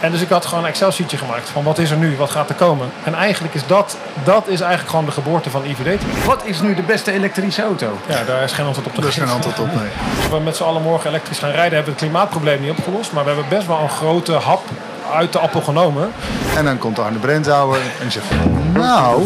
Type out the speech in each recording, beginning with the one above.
En dus ik had gewoon een Excel-sheetje gemaakt van wat is er nu, wat gaat er komen. En eigenlijk is dat, dat is eigenlijk gewoon de geboorte van IVD. Wat is nu de beste elektrische auto? Ja, daar is geen antwoord op te Er is geen geven. antwoord op, nee. Als we met z'n allen morgen elektrisch gaan rijden, hebben we het klimaatprobleem niet opgelost. Maar we hebben best wel een grote hap uit de appel genomen. En dan komt Arne Brentouwer en zegt... Nou,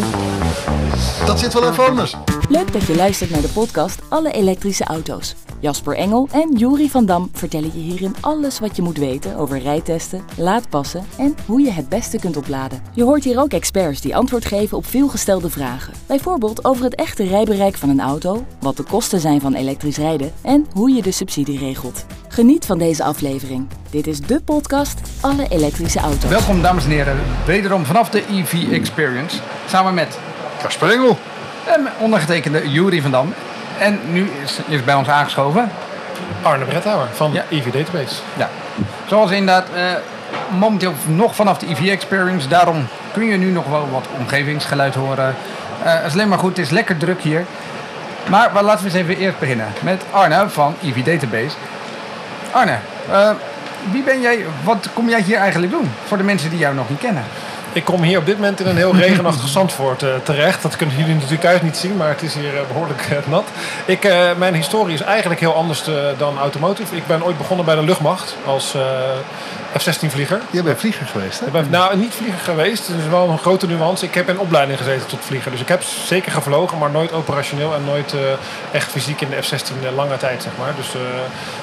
dat zit wel even anders. Leuk dat je luistert naar de podcast Alle elektrische auto's. Jasper Engel en Juri van Dam vertellen je hierin alles wat je moet weten over rijtesten, laadpassen en hoe je het beste kunt opladen. Je hoort hier ook experts die antwoord geven op veelgestelde vragen. Bijvoorbeeld over het echte rijbereik van een auto, wat de kosten zijn van elektrisch rijden en hoe je de subsidie regelt. Geniet van deze aflevering. Dit is de podcast Alle elektrische auto's. Welkom dames en heren, wederom vanaf de EV Experience. Samen met Kasper Engel. en ondergetekende Jury van Dam. En nu is, is bij ons aangeschoven. Arne Bretthouwer van Ja. EV Database. Ja. Zoals inderdaad eh, momenteel nog vanaf de EV Experience. Daarom kun je nu nog wel wat omgevingsgeluid horen. Eh het is alleen maar goed, het is lekker druk hier. Maar, maar laten we eens even eerst beginnen met Arne van EV Database. Arne, eh, wie ben jij? Wat kom jij hier eigenlijk doen? Voor de mensen die jou nog niet kennen. Ik kom hier op dit moment in een heel regenachtig Zandvoort eh, terecht. Dat kunnen jullie natuurlijk thuis niet zien, maar het is hier eh, behoorlijk eh, nat. Ik, mijn historie is eigenlijk heel anders dan automotive. Ik ben ooit begonnen bij de luchtmacht als F-16-vlieger. Jij bent vlieger geweest, hè? Ik ben nou niet vlieger geweest, dus wel een grote nuance. Ik heb in opleiding gezeten tot vlieger. Dus ik heb zeker gevlogen, maar nooit operationeel en nooit eh, echt fysiek in de F-16 eh, lange tijd, zeg maar. Dus, eh,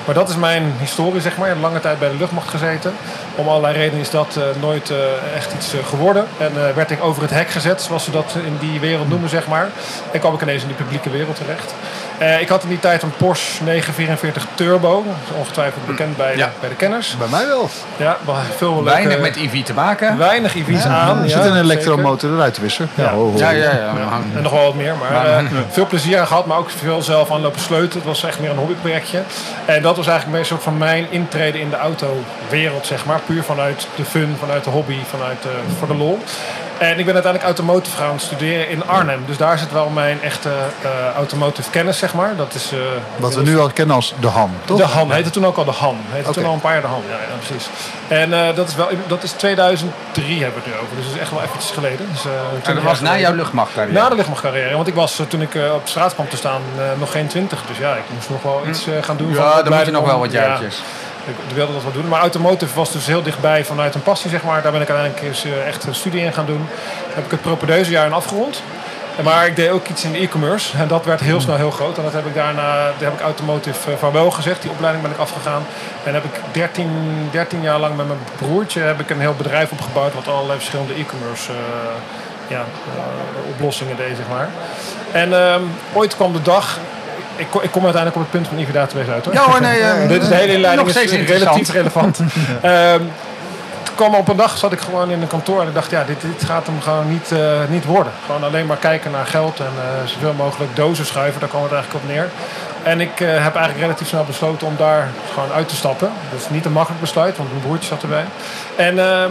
maar dat is mijn historie, zeg maar. Ik heb lange tijd bij de luchtmacht gezeten. Om allerlei redenen is dat nooit echt iets geworden. En werd ik over het hek gezet, zoals ze dat in die wereld noemen, zeg maar. En kwam ik ineens in die publieke wereld terecht. Eh, ik had in die tijd een Porsche 944 Turbo. Ongetwijfeld bekend bij, Ja. de, bij de kenners. Bij mij wel. Ja, veel leuke... Weinig met EV te maken. Weinig EV's aan. Er ja, zit een elektromotor eruit te wisselen. Ja, Ja. Ja, ja, ja. En nog wel wat meer. Maar, Maar- eh, veel plezier aan gehad, maar ook veel zelf aan lopen sleutelen. Het was echt meer een hobbyprojectje. En dat was eigenlijk een soort van mijn intrede in de autowereld, zeg maar. Puur vanuit de fun, vanuit de hobby, vanuit eh, voor de lol. En ik ben uiteindelijk automotive gaan studeren in Arnhem. Dus daar zit wel mijn echte eh, automotive kennis, zeg maar. Dat is, eh, Wat we nu al kennen als de HAM, toch? de Han, heette toen ook al de Han. Heette toen al een paar jaar de Han, ja, ja precies. En eh, dat, is wel, dat is 2003 hebben we het nu over, dus dat is echt wel eventjes geleden. Dus, eh, En 20 dat was na jouw luchtmachtcarrière. Na de luchtmachtcarrière, want ik was toen ik eh, op straat kwam te staan eh, nog geen 20. Dus ja, ik moest nog wel iets eh, gaan doen. van ja, dan moet je nog wel wat ja, jaartjes. Ik wilde dat wel doen. Maar automotive was dus heel dichtbij vanuit een passie, zeg maar. Daar ben ik uiteindelijk eens eh, echt een studie in gaan doen. Daar heb ik het propedeuse in afgerond. Maar ik deed ook iets in e-commerce. En dat werd heel snel heel groot. En dat heb ik daarna, daar heb ik automotive eh, vaarwel gezegd. Die opleiding ben ik afgegaan. En heb ik 13, 13 jaar lang met mijn broertje heb ik een heel bedrijf opgebouwd. Wat allerlei verschillende e-commerce eh, ja, oplossingen deed, zeg maar. En ehm, ooit kwam de dag... Ik, kom- ik kom uiteindelijk op het punt van Database uit hoor. Ja hoor, nee. eh, Dit is de hele inleiding nog steeds is interessant. relatief relevant. Toen kwam op een dag, zat ik gewoon in een kantoor en ik dacht, ja, dit, dit gaat hem gewoon niet, eh, niet worden. Gewoon alleen maar kijken naar geld en eh, zoveel mogelijk dozen schuiven, daar kwam het eigenlijk op neer. En ik eh, heb eigenlijk relatief snel besloten om daar gewoon uit te stappen. Dat is niet een makkelijk besluit, want mijn broertje zat erbij. En ehm,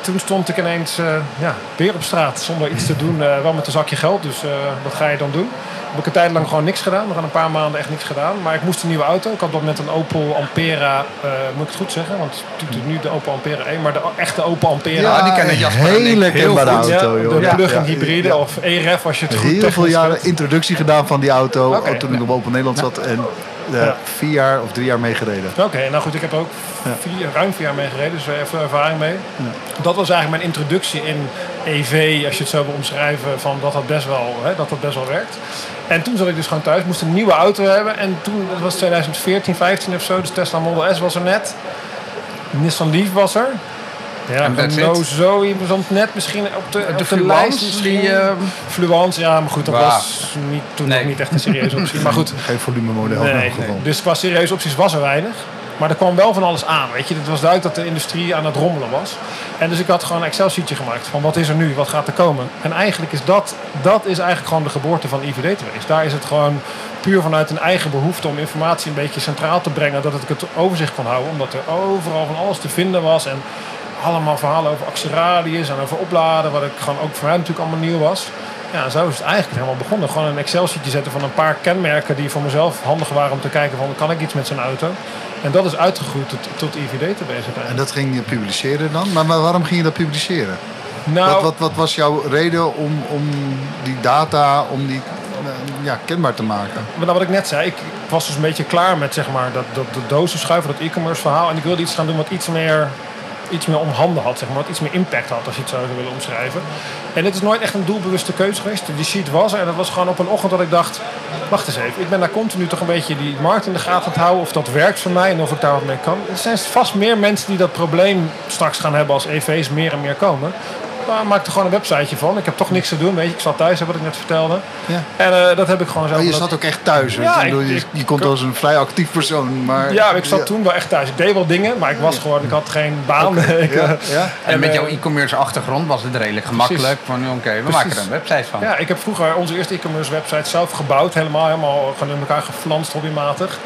toen stond ik ineens eh, ja, weer op straat zonder iets te doen. eh, wel met een zakje geld, dus eh, wat ga je dan doen? Heb ik een tijd lang gewoon niks gedaan. Nog een paar maanden echt niks gedaan. Maar ik moest een nieuwe auto. Ik had dat met een Opel Ampera. eh, moet ik het goed zeggen? Want het doet nu de Opel Ampera 1. Maar de echte Opel Ampera. Ja, die kennen een Jasper hele heel kenbare goed. auto, Ja, joh. de plug-in ja, hybride ja. of ERF als je het goed Heel veel jaren introductie gedaan van die auto. Toen ik op Opel Nederland zat. En eh, Ja. vier jaar of drie jaar meegereden. Oké, nou goed, ik heb er ook vier, ruim vier jaar mee gereden, dus er veel ervaring mee. Dat was eigenlijk mijn introductie in EV, als je het zo wil omschrijven, van dat dat best wel, hè, dat dat best wel werkt. En toen zat ik dus gewoon thuis, moest een nieuwe auto hebben. En toen, dat was 2014, 15 of zo, dus Tesla Model S was er net. Nissan Leaf was er. Ja, En it. Zoe stond net misschien op de, op de Fluence, lijst. Misschien. die, eh, Fluence, ja, maar goed, dat was niet, toen Nee. nog niet echt een serieuze optie. Maar goed, Geen volumemodel in Nee, nee. Dus qua serieuze opties was er weinig. Maar er kwam wel van alles aan. Weet je, het was duidelijk dat de industrie aan het rommelen was. En dus ik had gewoon een Excel-sheetje gemaakt van wat is er nu, wat gaat er komen. En eigenlijk is dat, dat is eigenlijk gewoon de geboorte van IVD geweest. Daar is het gewoon puur vanuit een eigen behoefte om informatie een beetje centraal te brengen. Dat ik het overzicht kon houden. Omdat er overal van alles te vinden was. En allemaal verhalen over actieradius en over opladen. Wat ik gewoon ook voor mij natuurlijk allemaal nieuw was. Ja, zo is het eigenlijk helemaal begonnen. Gewoon een Excel-sheetje zetten van een paar kenmerken die voor mezelf handig waren om te kijken van kan ik iets met zo'n auto. En dat is uitgegroeid tot, tot IVD-database En dat ging je publiceren dan? Maar, maar waarom ging je dat publiceren? Nou, Wat, wat, wat was jouw reden om, om die data, om die eh, ja, kenbaar te maken? Maar wat ik net zei, ik was dus een beetje klaar met zeg maar, dat, dat, dat dozen schuiven, dat e-commerce verhaal. En ik wilde iets gaan doen wat iets meer, iets meer om handen had, zeg maar, wat iets meer impact had, als je het zo zou willen omschrijven. En het is nooit echt een doelbewuste keuze geweest. Die sheet was er en dat was gewoon op een ochtend dat ik dacht, wacht eens even, ik ben daar continu toch een beetje die markt in de gaten aan het houden, of dat werkt voor mij en of ik daar wat mee kan. Er zijn vast meer mensen die dat probleem straks gaan hebben als EV's meer en meer komen. Maar maak er gewoon een websiteje van. Ik heb toch niks te doen, weet je. Ik zat thuis, wat ik net vertelde. Ja. En eh, dat heb ik gewoon zo. Oh, je dat- zat ook echt thuis. Ja, ik bedoel, ik- je, je komt als een vrij actief persoon. Maar, Ja, ik zat toen wel echt thuis. Ik deed wel dingen, maar ik was gewoon, ik had geen baan. Ik, Ja, eh, ja. En met eh, jouw e-commerce achtergrond was het redelijk gemakkelijk. Van oké, we maken er een website van. Ja, ik heb vroeger onze eerste e-commerce website zelf gebouwd. Helemaal, helemaal gewoon in elkaar geflanst, hobbymatig.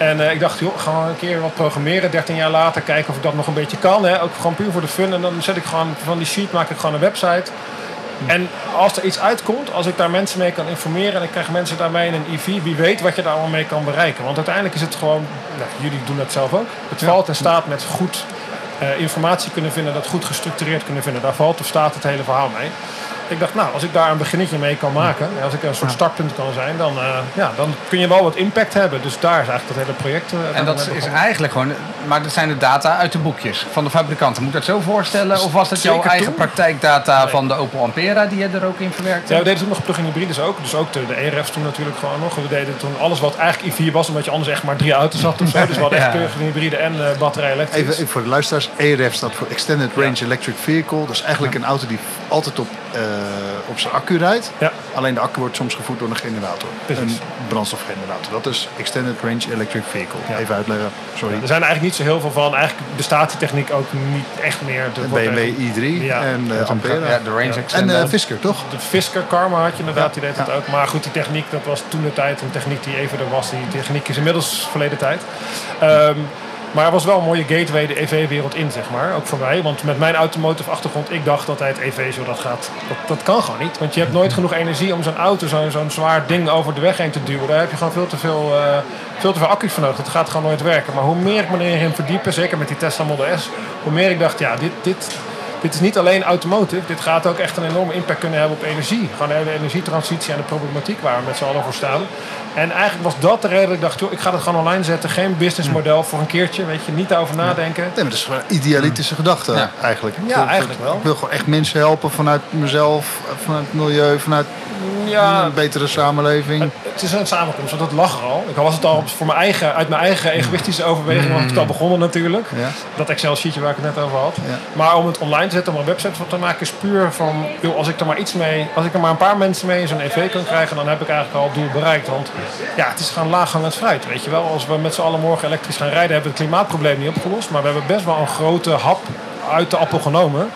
En eh, ik dacht, joh, we een keer wat programmeren. 13 jaar later kijken of ik dat nog een beetje kan. Hè. Ook gewoon puur voor de fun. En dan zet ik gewoon van die sheet maak ik gewoon een website. En als er iets uitkomt, als ik daar mensen mee kan informeren en ik krijg mensen daarmee in een EV, wie weet wat je daar allemaal mee kan bereiken. Want uiteindelijk is het gewoon, nou, jullie doen dat zelf ook. Het valt en staat met goed eh, informatie kunnen vinden, dat goed gestructureerd kunnen vinden. Daar valt of staat het hele verhaal mee. Ik dacht, nou, als ik daar een beginnetje mee kan maken, als ik een soort startpunt kan zijn, dan, eh, ja, dan kun je wel wat impact hebben. Dus daar is eigenlijk dat hele project. eh, En dat is begonnen. eigenlijk gewoon, maar dat zijn de data uit de boekjes van de fabrikanten. Moet ik dat zo voorstellen? Of was dat jouw Zeker eigen toen. praktijkdata van de Opel Ampera die je er ook in verwerkte? Ja, we deden toen nog plug-in hybrides ook. Dus ook de, de ERF's toen natuurlijk gewoon nog. We deden toen alles wat eigenlijk i4 was, omdat je anders echt maar drie auto's had of zo. Dus we hadden echt plug-in hybride en eh batterij elektrisch. Even, even voor de luisteraars. ERF staat voor Extended Range Electric Vehicle. Dat is eigenlijk een auto die altijd op, eh, op zijn accu rijdt. Ja. Alleen de accu wordt soms gevoed door een generator. Precies. Een brandstofgenerator. Dat is Extended Range Electric Vehicle. Ja. Even uitleggen. Sorry. Er zijn er eigenlijk niet zo heel veel van. Eigenlijk bestaat die techniek ook niet echt meer. Er De BMW echt- i3 Ja. en eh, Ampera. Ja, de range Ja. En eh, Fisker, toch? De Fisker Karma had je inderdaad, die deed Ja. dat ook. Maar goed, die techniek, dat was toen de tijd een techniek die even er was. Die techniek is inmiddels verleden tijd. Ehm, maar er was wel een mooie gateway de EV-wereld in, zeg maar. Ook voor mij. Want met mijn automotive achtergrond, ik dacht altijd EV, zo dat gaat. Dat, dat kan gewoon niet. Want je hebt nooit genoeg energie om zo'n auto, zo'n zo'n zwaar ding over de weg heen te duwen. Daar heb je gewoon veel te veel, eh, veel te veel accu's voor nodig. Dat gaat gewoon nooit werken. Maar hoe meer ik me erin verdiepen, zeker met die Tesla Model S, hoe meer ik dacht, ja, dit, dit, dit is niet alleen automotive. Dit gaat ook echt een enorme impact kunnen hebben op energie. Gewoon de hele energietransitie en de problematiek waar we met z'n allen voor staan. En eigenlijk was dat de reden dat ik dacht, joh, ik ga het gewoon online zetten. Geen businessmodel voor een keertje, weet je, niet daarover nadenken. Nee, maar dat is gewoon een idealistische gedachte Ja. eigenlijk. Ja, Dat- eigenlijk wel. Ik wil gewoon echt mensen helpen vanuit mezelf, vanuit het milieu, vanuit Ja, een betere samenleving. Het is een samenkomst, want dat lag er al. Ik was het al voor mijn eigen, uit mijn eigen egoïstische overweging was het al begonnen natuurlijk. Ja. Dat Excel-sheetje waar ik het net over had. Ja. Maar om het online te zetten, om een website van te maken, is puur van... Joh, als ik er maar iets mee, als ik er maar een paar mensen mee in zo'n EV kan krijgen, dan heb ik eigenlijk al het doel bereikt. Want ja, het is gewoon laaghangend fruit, weet je wel. Als we met z'n allen morgen elektrisch gaan rijden, hebben we het klimaatprobleem niet opgelost. Maar we hebben best wel een grote hap uit de appel genomen.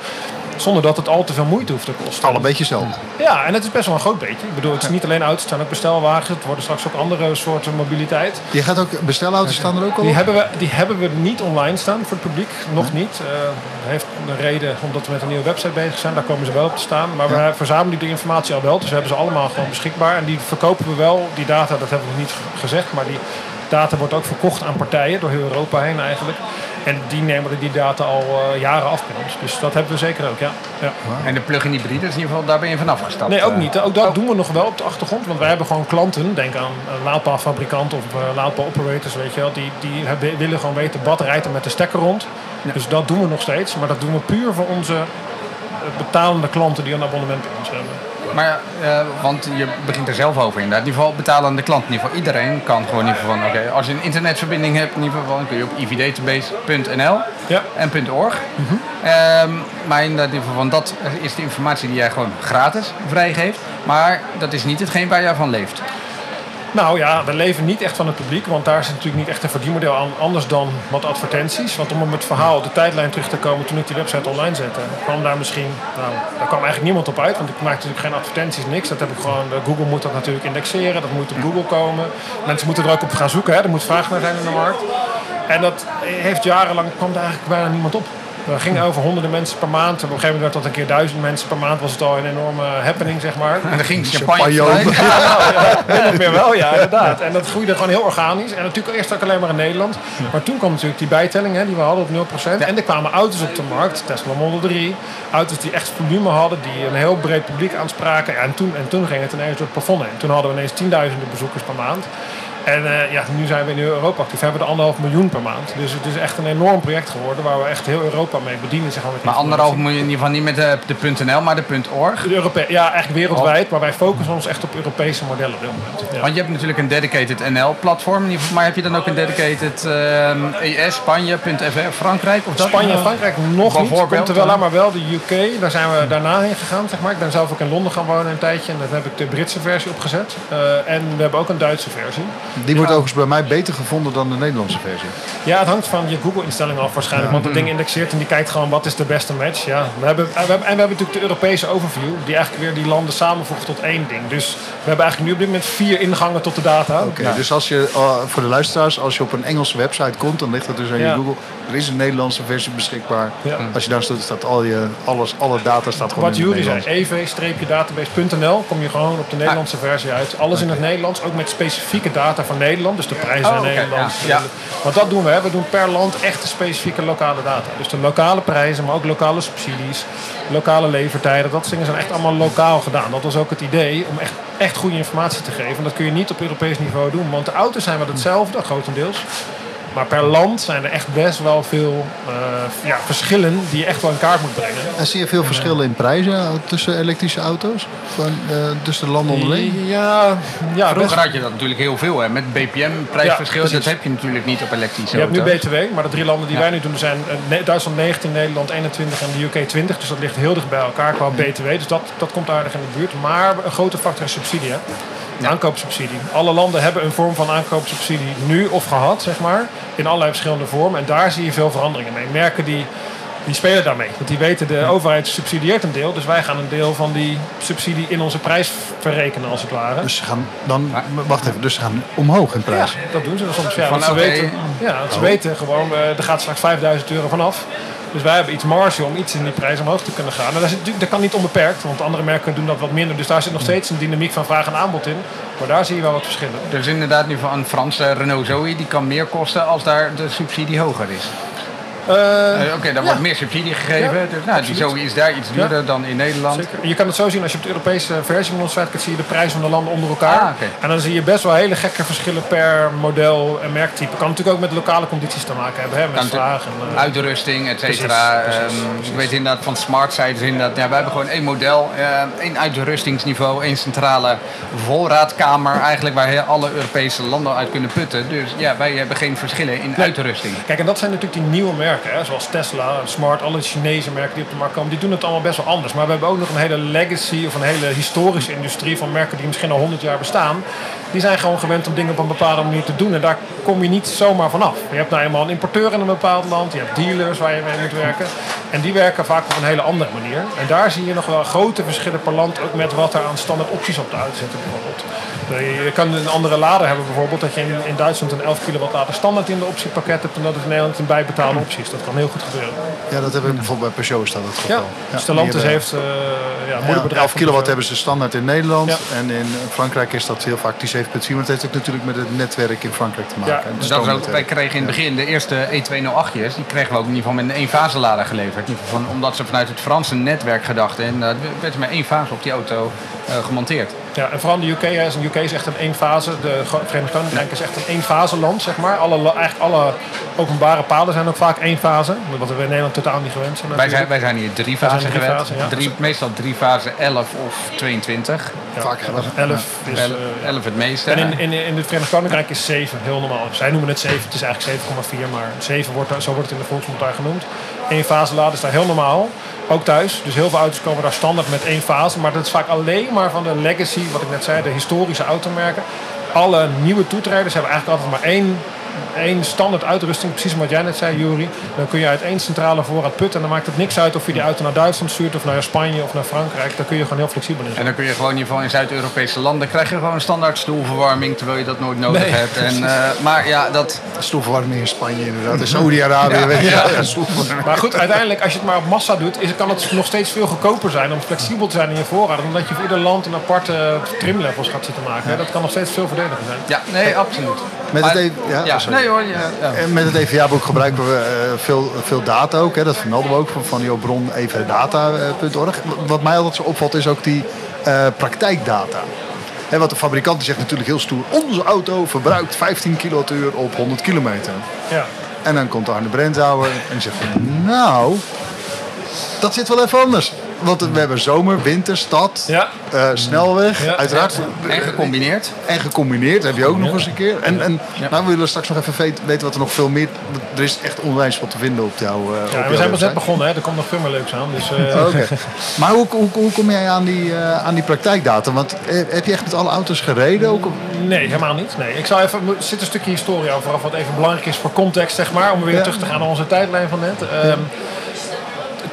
Zonder dat het al te veel moeite hoeft te kosten. Al een beetje zelf. Ja, en het is best wel een groot beetje. Ik bedoel, het is niet alleen auto's, het zijn ook bestelwagens. Het worden straks ook andere soorten mobiliteit. Je gaat ook, bestelauto's staan er ook al Die hebben, we, die hebben we niet online staan voor het publiek. Nog niet. Eh heeft een reden omdat we met een nieuwe website bezig zijn. Daar komen ze wel op te staan. Maar we verzamelen die informatie al wel. Dus we hebben ze allemaal gewoon beschikbaar. En die verkopen we wel. Die data, dat hebben we nog niet gezegd. Maar die data wordt ook verkocht aan partijen door heel Europa heen eigenlijk. En die nemen die data al eh, jaren af bij ons. Dus dat hebben we zeker ook, ja. ja. En de plug-in hybride is in ieder geval, daar ben je vanaf gestapt. Nee, ook eh. niet. Ook dat doen we nog wel op de achtergrond. Want wij hebben gewoon klanten, denk aan een laadpaalfabrikant of laadpaal-operators, weet je wel. Die, die hebben, willen gewoon weten, wat rijdt er met de stekker rond. Dus dat doen we nog steeds. Maar dat doen we puur voor onze eh, betalende klanten die een abonnement bij ons hebben. Maar, eh, want je begint er zelf over inderdaad. In ieder geval betalende klant. In ieder geval iedereen kan gewoon in ieder geval van... Oké, als je een internetverbinding hebt, in ieder geval, dan kun je op ivdatabase.nl Ja. en .org. Ehm, maar inderdaad, in ieder geval, van dat is de informatie die jij gewoon gratis vrijgeeft. Maar dat is niet hetgeen waar jij van leeft. Nou ja, we leven niet echt van het publiek, want daar is natuurlijk niet echt een verdienmodel aan, anders dan wat advertenties. Want om op het verhaal, de tijdlijn terug te komen toen ik die website online zette, kwam daar misschien, nou, daar kwam eigenlijk niemand op uit, want ik maakte natuurlijk geen advertenties, niks. Dat heb ik gewoon, de Google moet dat natuurlijk indexeren, dat moet op Google komen. Mensen moeten er ook op gaan zoeken, hè. er moet vraag naar zijn in de markt. En dat heeft jarenlang, kwam daar eigenlijk bijna niemand op. We gingen over honderden mensen per maand. Op een gegeven moment werd dat een keer duizend mensen per maand. Was het al een enorme happening, zeg maar. En dan ging Champagne champagne open. of meer wel, ja, inderdaad. En dat groeide gewoon heel organisch. En natuurlijk eerst ook alleen maar in Nederland. Maar toen kwam natuurlijk die bijtelling hè, die we hadden op 0%. En er kwamen auto's op de markt, Tesla Model 3. Auto's die echt volume hadden, die een heel breed publiek aanspraken. Ja, en, toen, en toen ging het ineens door het plafond heen. Toen hadden we ineens tienduizenden bezoekers per maand. En eh, ja, nu zijn we in Europa actief. We hebben er anderhalf miljoen per maand. Dus het is echt een enorm project geworden waar we echt heel Europa mee bedienen. Zeg maar, met Maar anderhalf je in ieder geval niet met de, de .nl, maar de .org. De Europe ja, eigenlijk wereldwijd. Maar wij focussen ons echt op Europese modellen op dit moment. Ja. Want je hebt natuurlijk een dedicated NL-platform. Maar heb je dan ook een dedicated ehm, ES, Spanje, .fr, Frankrijk? Of dat? Spanje en Frankrijk nog niet. Komt er wel ja. aan, maar wel de UK. Daar zijn we daarna heen gegaan, zeg maar. Ik ben zelf ook in Londen gaan wonen een tijdje. En daar heb ik de Britse versie opgezet. Eh, en we hebben ook een Duitse versie. Die wordt overigens bij mij beter gevonden dan de Nederlandse versie. Ja, het hangt van je Google-instelling af waarschijnlijk. Want dat ding indexeert en die kijkt gewoon wat is de beste match. Ja, we hebben, en we hebben, en we hebben natuurlijk de Europese overview. Die eigenlijk weer die landen samenvoegt tot één ding. Dus we hebben eigenlijk nu op dit moment vier ingangen tot de data. Oké, dus als je, eh, voor de luisteraars, als je op een Engelse website komt, dan ligt dat dus aan je Google. Er is een Nederlandse versie beschikbaar. Ja. Als je daar staat, staat al je, alles, alle data staat gewoon Wat in het Jury zei, ev-database.nl kom je gewoon op de Nederlandse versie uit. Alles in het Nederlands, ook met specifieke data van Nederland. Dus de prijzen Oh, in Nederland. ja. Want dat doen we. Hè. We doen per land echte specifieke lokale data. Dus de lokale prijzen, maar ook lokale subsidies, lokale levertijden. Dat dingen zijn echt allemaal lokaal gedaan. Dat was ook het idee om echt, echt goede informatie te geven. En dat kun je niet op Europees niveau doen. Want de auto's zijn wel hetzelfde, grotendeels. Maar per land zijn er echt best wel veel eh, ja, verschillen die je echt wel in kaart moet brengen. En zie je veel verschillen in prijzen tussen elektrische auto's? Van, eh, tussen de landen onderling? Ja, ja best Vroeger had je dat natuurlijk heel veel, hè, met BPM-prijsverschil. Ja, dat heb je natuurlijk niet op elektrische Je hebt nu auto's. BTW, maar de drie landen die Ja. wij nu doen zijn eh, Duitsland 19, Nederland 21 en de UK 20. Dus dat ligt heel dicht bij elkaar qua BTW. Dus dat, dat komt aardig in de buurt. Maar een grote factor is subsidie. Hè? Aankoopsubsidie. Alle landen hebben een vorm van aankoopsubsidie nu of gehad, zeg maar. In allerlei verschillende vormen. En daar zie je veel veranderingen mee. Merken die, die spelen daarmee. Want die weten, de overheid subsidieert een deel. Dus wij gaan een deel van die subsidie in onze prijs verrekenen, als het ware. Dus ze gaan dan, wacht even, dus ze gaan omhoog in Ja, prijs. dat doen ze dan soms. Ja, want ze weten, ja, ze weten gewoon, eh, er gaat straks 5000 euro vanaf. Dus wij hebben iets marge om iets in die prijs omhoog te kunnen gaan. En dat, is, dat kan niet onbeperkt, want andere merken doen dat wat minder. Dus daar zit nog steeds een dynamiek van vraag en aanbod in. Maar daar zie je wel wat verschillen. Dus inderdaad nu van een Franse Renault Zoe, die kan meer kosten als daar de subsidie hoger is. Eh, Eh, Oké, daar wordt meer subsidie gegeven. Ja, dus, nou, is daar iets duurder dan in Nederland. Zeker. Je kan het zo zien als je op de Europese versie van onze site kijkt, zie je de prijs van de landen onder elkaar. Ah. En dan zie je best wel hele gekke verschillen per model en merktype. Kan natuurlijk ook met lokale condities te maken hebben, hè, met Kan vraag. En, eh, Uitrusting, et cetera. Precies, precies, Ehm, precies. Ik weet inderdaad van smart sites inderdaad. Ja, wij hebben gewoon één model, één uitrustingsniveau, één centrale voorraadkamer eigenlijk waar alle Europese landen uit kunnen putten. Dus ja, wij hebben geen verschillen in uitrusting. Kijk, en dat zijn natuurlijk die nieuwe merken, hè, zoals Tesla, Smart, alle Chinese merken die op de markt komen. Die doen het allemaal best wel anders. Maar we hebben ook nog een hele legacy of een hele historische industrie van merken die misschien al 100 jaar bestaan. Die zijn gewoon gewend om dingen op een bepaalde manier te doen. En daar kom je niet zomaar vanaf. Je hebt nou eenmaal een importeur in een bepaald land. Je hebt dealers waar je mee moet werken. En die werken vaak op een hele andere manier. En daar zie je nog wel grote verschillen per land. Ook met wat er aan standaard opties op de auto zitten bijvoorbeeld. Je kan een andere lader hebben bijvoorbeeld. Dat je in, in Duitsland een 11 kilowatt lader standaard in de optiepakket hebt. En dat het in Nederland een bijbetaalde optie is. Dat kan heel goed gebeuren. Ja, dat hebben we bijvoorbeeld bij Peugeot staat dat Ja, geval. dus Stellantis hebben- heeft... eh ja, Ja, moederbedrijf 11 van kilowatt hebben ze standaard in Nederland. Ja. En in Frankrijk is dat heel vaak die 7.4. Maar het heeft ook natuurlijk met het netwerk in Frankrijk te maken. Ja, Dus dat is ook, wij kregen in het begin de eerste E208'jes, die kregen we ook in ieder geval met een eenfaselader geleverd. In ieder geval van, omdat ze vanuit het Franse netwerk gedachten en daar werd er maar één fase op die auto eh, gemonteerd. Ja, en vooral de UK. Hè, is- de UK is echt een eenfase. De Gro- Verenigd Koninkrijk is echt een eenfase land, zeg maar. Alle, eigenlijk alle openbare paden zijn ook vaak één fase. Wat we in Nederland totaal niet gewend zijn. Wij zijn, wij zijn hier drie fasen drie gewend. ja. drie, meestal drie fasen 11 of 22. Ja, vaak elf. 11 is... El- eh, 11 het meeste. En in, in, in het Verenigd Koninkrijk is 7 heel normaal. Zij noemen het 7, het is eigenlijk 7,4, maar 7 wordt, zo wordt het in de volksmond daar genoemd. Eén fase laden is daar heel normaal. Ook thuis. Dus heel veel auto's komen daar standaard met één fase. Maar dat is vaak alleen maar van de legacy, wat ik net zei, de historische automerken. Alle nieuwe toetrijders hebben eigenlijk altijd maar één één standaard uitrusting, precies wat jij net zei, Jury. Dan kun je uit één centrale voorraad putten. En dan maakt het niks uit of je die auto naar Duitsland stuurt of naar Spanje of naar Frankrijk. Daar kun je gewoon heel flexibel in zijn. En dan kun je gewoon in ieder geval in Zuid-Europese landen krijg je gewoon standaard stoelverwarming terwijl je dat nooit nodig Nee, hebt. En, eh, maar ja, dat. Stoelverwarming in Spanje inderdaad. In Saudi-Arabië, Ja, weet je. ja. Maar goed, uiteindelijk, als je het maar op massa doet, is, kan het nog steeds veel goedkoper zijn om flexibel te zijn in je voorraad. Omdat je voor ieder land een aparte trimlevels gaat zitten maken. Dat kan nog steeds veel voordeliger zijn. Ja, nee, absoluut. Met het Maar- E- ja, ja, sorry. nee hoor. Ja, ja. En met het EVA-boek gebruiken we eh, veel, veel data ook. Hè. Dat vermelden we ook van, van jouw bron evdata.org. Wat mij altijd zo opvalt is ook die eh, praktijkdata. Hè, want de fabrikant die zegt natuurlijk heel stoer... onze auto verbruikt 15 kilowattuur op 100 kilometer. Ja. En dan komt Arne Brentouwer en die zegt... van, nou, dat zit wel even anders. Want we hebben zomer, winter, stad, Ja. eh, snelweg. Ja, uiteraard. En gecombineerd. En gecombineerd heb je ook nog eens een keer. En, en Ja. nou, we willen straks nog even weten wat er nog veel meer... Er is echt onwijs wat te vinden op jouw uh, Ja, we zijn pas net begonnen, hè. er komt nog veel meer leuks aan. Dus, eh, Oké. Maar hoe, hoe, hoe kom jij aan die, eh, aan die praktijkdata? Want heb je echt met alle auto's gereden? Ook? Nee, helemaal niet. Nee. Ik zal even, er zit een stukje historie aan vooraf, wat even belangrijk is voor context, zeg maar. Om weer Ja. terug te gaan naar onze tijdlijn van net. Ehm,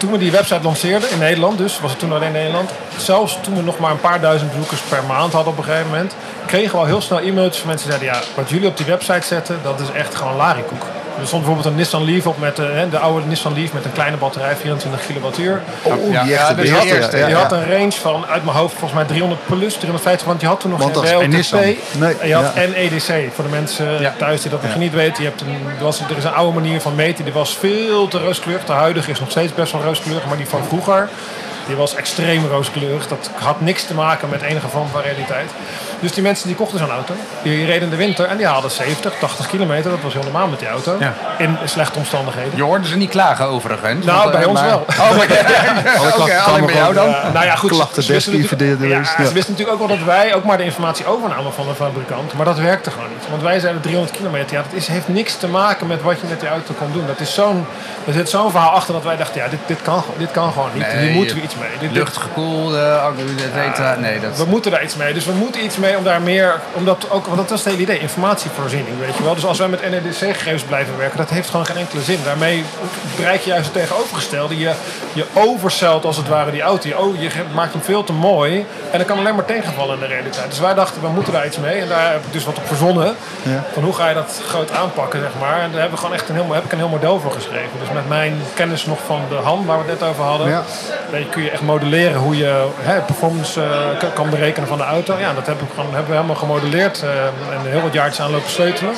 Toen we die website lanceerden, in Nederland dus, was het toen alleen Nederland. Zelfs toen we nog maar een paar duizend bezoekers per maand hadden op een gegeven moment. Kregen we al heel snel e-mailtjes van mensen die zeiden, ja, wat jullie op die website zetten, dat is echt gewoon larikoek. Er stond bijvoorbeeld een Nissan Leaf op met eh, hè, de oude Nissan Leaf met een kleine batterij, 24 kilowattuur. Oh, Ja, die ja, echte dus Die had, eerste, die ja. had een range van, uit mijn hoofd, volgens mij 300 plus, 350, want je had toen nog Want geen. Nee, en je had ja. NEDC, voor de mensen thuis die dat nog niet weten. Je hebt een, er, was, er is een oude manier van meten, die was veel te rooskleurig. De huidige is nog steeds best wel rooskleurig, maar die van vroeger, die was extreem rooskleurig. Dat had niks te maken met enige vorm van realiteit. Dus die mensen die kochten zo'n auto, die reden in de winter en die haalden 70, 80 kilometer. Dat was heel normaal met die auto. Ja. In slechte omstandigheden. Je hoorde ze niet klagen overigens. Nou, want, bij eh, ons maar- wel. Oh, Oké, klachten alleen bij jou dan? Ja, nou ja, goed. Klachten ze wisten natuurlijk- ja, ze wisten natuurlijk ook wel dat wij ook maar de informatie overnamen van de fabrikant. Maar dat werkte gewoon niet. Want wij zeiden 300 kilometer. Ja, dat is, heeft niks te maken met wat je met die auto kon doen. Dat is zo'n, er zit zo'n verhaal achter dat wij dachten, ja, dit, dit, kan, gewoon- dit kan gewoon niet. Nee, Hier moeten je- we iets mee. Luchtgekoelde, accu, et cetera. Nee, dat we moeten daar iets mee. Dus we moeten iets mee om daar meer... Omdat ook, want dat was het hele idee. Informatievoorziening, weet je wel. Dus als wij met NEDC-gegevens blijven werken... dat heeft gewoon geen enkele zin. Daarmee bereik je juist het tegenovergestelde. Je, je overcelt als het ware die auto. Je, oh, je maakt hem veel te mooi. En dat kan alleen maar tegenvallen in de realiteit. Dus wij dachten, we moeten daar iets mee. En daar heb ik dus wat op verzonnen. Ja. Van hoe ga je dat groot aanpakken, zeg maar. En daar hebben we gewoon echt een heel, heb ik een heel model voor geschreven. Dus met mijn kennis nog van de hand, waar we het net over hadden... Ja. Kun je echt modelleren hoe je hè, performance eh, kan- berekenen van de auto. Ja, dat heb ik gewoon, hebben we helemaal gemodelleerd. eh, en heel wat jaartjes aan lopen sleutelen.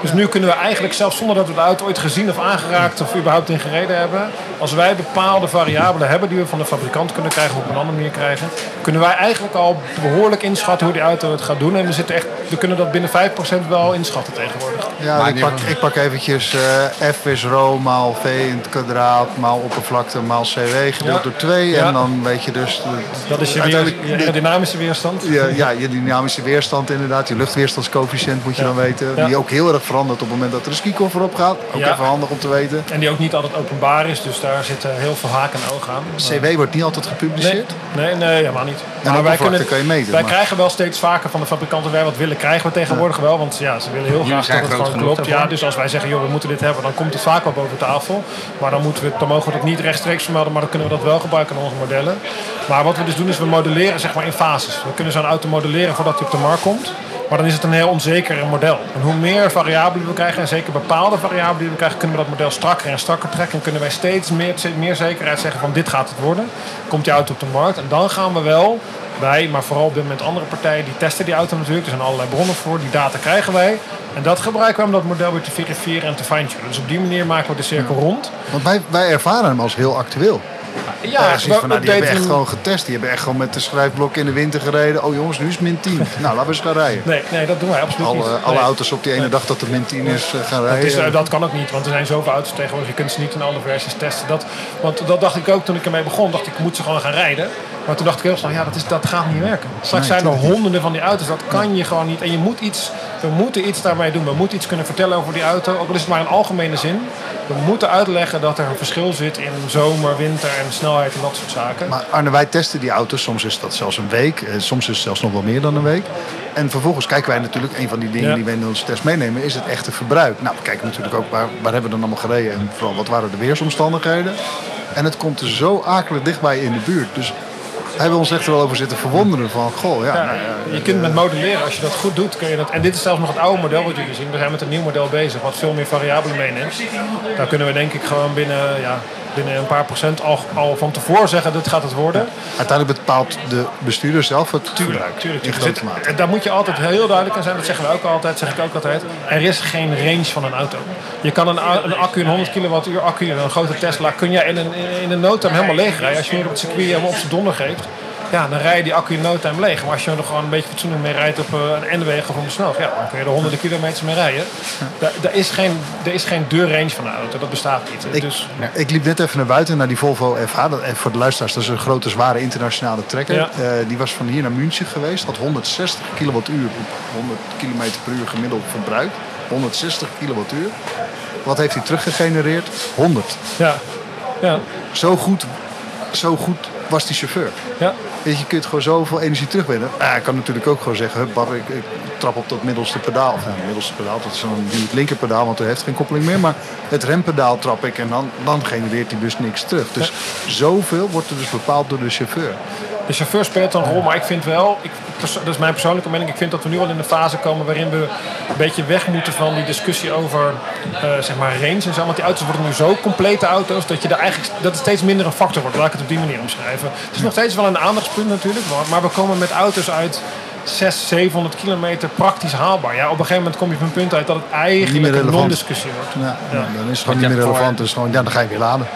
Dus nu kunnen we eigenlijk zelfs zonder dat we de auto ooit gezien of aangeraakt of überhaupt in gereden hebben. Als wij bepaalde variabelen hebben die we van de fabrikant kunnen krijgen of op een andere manier krijgen. Kunnen wij eigenlijk al behoorlijk inschatten hoe die auto het gaat doen. En we, zitten echt, we kunnen dat binnen 5% wel inschatten tegenwoordig. Ja, Maar ik pak, ik pak eventjes eh, F is rho maal V in het kwadraat maal oppervlakte maal CW gedeeld Ja. door 2. Ja. En dan weet je dus... de- Dat is je, weer, uiteindelijk je aerodynamische weerstand. Ja, ja, je dynamische weerstand inderdaad. Je luchtweerstandscoëfficiënt moet je Ja. dan weten. Ja. Die ook heel erg verandert op het moment dat er een skikoffer op gaat. Ook Ja. even handig om te weten. En die ook niet altijd openbaar is. Dus daar zitten heel veel haken en ogen aan. CW wordt niet altijd Nee, gepubliceerd. nee, nee, helemaal niet. En oppervlakte kan je meten, Wij maar- krijgen wel steeds vaker van de fabrikanten wij wat willen, krijgen we tegenwoordig wel. Want ja, ze willen heel graag dat het genoeg klopt. daarvoor. Ja, dus als wij zeggen, joh, we moeten dit hebben, dan komt het vaak wel boven tafel. Maar dan, moeten we, het- dan mogen we dat niet rechtstreeks vermelden, maar dan kunnen we dat wel gebruiken in onze modellen. Maar wat we dus doen, is we modelleren zeg maar in fases. We kunnen zo'n auto modelleren voordat hij op de markt komt. Maar dan is het een heel onzeker model. En hoe meer variabelen we krijgen, en zeker bepaalde variabelen die we krijgen, kunnen we dat model strakker en strakker trekken. En kunnen wij steeds meer, meer zekerheid zeggen van dit gaat het worden. Komt die auto op de markt. En dan gaan we wel, wij, maar vooral op dit moment andere partijen, die testen die auto natuurlijk. Er zijn allerlei bronnen voor, die data krijgen wij. En dat gebruiken we om dat model weer te verifiëren en te fine-tunen. Dus op die manier maken we de cirkel rond. Want wij, wij ervaren hem als heel actueel. Ja, Ja, we van, nou, die hebben echt gewoon getest. Die hebben echt gewoon met de schrijfblok in de winter gereden. Oh jongens, nu is min 10. nou, laten we eens gaan rijden. Nee, nee, dat doen wij absoluut niet. Alle, alle Nee. auto's op die ene dag dat het min 10 is eh, gaan rijden. is, eh, dat kan ook niet, want er zijn zoveel auto's tegenwoordig. Je kunt ze niet in alle versies testen. Dat, want dat dacht ik ook toen ik ermee begon. Dacht ik, ik moet ze gewoon gaan rijden. Maar toen dacht ik heel snel, ja, dat, is, dat gaat niet werken. Straks Nee, zijn er honderden van die auto's, dat kan je gewoon niet. En je moet iets, we moeten iets daarmee doen. We moeten iets kunnen vertellen over die auto, ook al is het maar in algemene zin. We moeten uitleggen dat er een verschil zit in zomer, winter en snelheid en dat soort zaken. Maar Arne, wij testen die auto's. Soms is dat zelfs een week. eh, Soms is het zelfs nog wel meer dan een week. En vervolgens kijken wij natuurlijk, een van die dingen Ja. die wij in onze test meenemen, is het echte verbruik. Nou, we kijken natuurlijk ook waar, waar hebben we dan allemaal gereden en vooral wat waren de weersomstandigheden. En het komt er zo akelig dichtbij in de buurt. Dus hebben we ons echt wel over zitten verwonderen van, goh, ja, Ja, nou ja, je kunt met modelleren, als je dat goed doet, kun je dat. En dit is zelfs nog het oude model wat jullie zien. We zijn met een nieuw model bezig, wat veel meer variabelen meeneemt. Daar kunnen we denk ik gewoon binnen, ja, binnen een paar procent al, al van tevoren zeggen, dit gaat het worden. uiteindelijk bepaalt de bestuurder zelf het. Tuurlijk, tuurlijk. Zit- mate. en daar moet je altijd heel duidelijk in zijn. Dat zeggen we ook altijd, zeg ik ook altijd. Er is geen range van een auto. Je kan een, accu, een 100 kilowattuur accu, een grote Tesla, kun je in een, in een no helemaal leeg rijden. Als je hier op het circuit helemaal op zijn donder geeft. Ja, dan rij je die accu in no time leeg. Maar als je er gewoon een beetje fatsoenlijk mee rijdt op eh, een N-weg of op de snelweg, ja, dan kun je er honderden kilometers mee rijden. Daar, daar is geen, er is geen deur range van een auto. Dat bestaat niet. Ik, dus, ik liep net even naar buiten, naar die Volvo FH. Dat, en voor de luisteraars, dat is een grote, zware internationale trekker. Ja. Eh, die was van hier naar München geweest. Had 160 kilowattuur op 100 kilometer per uur gemiddeld verbruik. 160 kilowattuur. Wat heeft hij teruggegenereerd? 100. ja, ja, Zo goed, zo goed was die chauffeur. ja. Weet je, je kunt gewoon zoveel energie terugwinnen. Ah, ik kan natuurlijk ook gewoon zeggen, hup, bar, ik, ik trap op dat middelste pedaal. Of, nou, middelste pedaal, dat is dan het linkerpedaal, want hij heeft geen koppeling meer. Maar het rempedaal trap ik en dan, dan genereert hij dus niks terug. Dus zoveel wordt er dus bepaald door de chauffeur. De chauffeur speelt een rol, maar ik vind wel, ik, dat is mijn persoonlijke mening, ik vind dat we nu al in de fase komen waarin we een beetje weg moeten van die discussie over eh, zeg maar range en zo. Want die auto's worden nu zo complete auto's dat je er eigenlijk dat het steeds minder een factor wordt. Laat ik het op die manier omschrijven. Het is nog steeds wel een aandachtspunt natuurlijk, maar, maar we komen met auto's uit 600, 700 kilometer praktisch haalbaar. Ja, op een gegeven moment kom je op een punt uit dat het Niet meer eigenlijk een non-discussie wordt. Ja, Ja. Dan is het gewoon niet meer relevant. Dus gewoon, ja, dan ga je weer laden.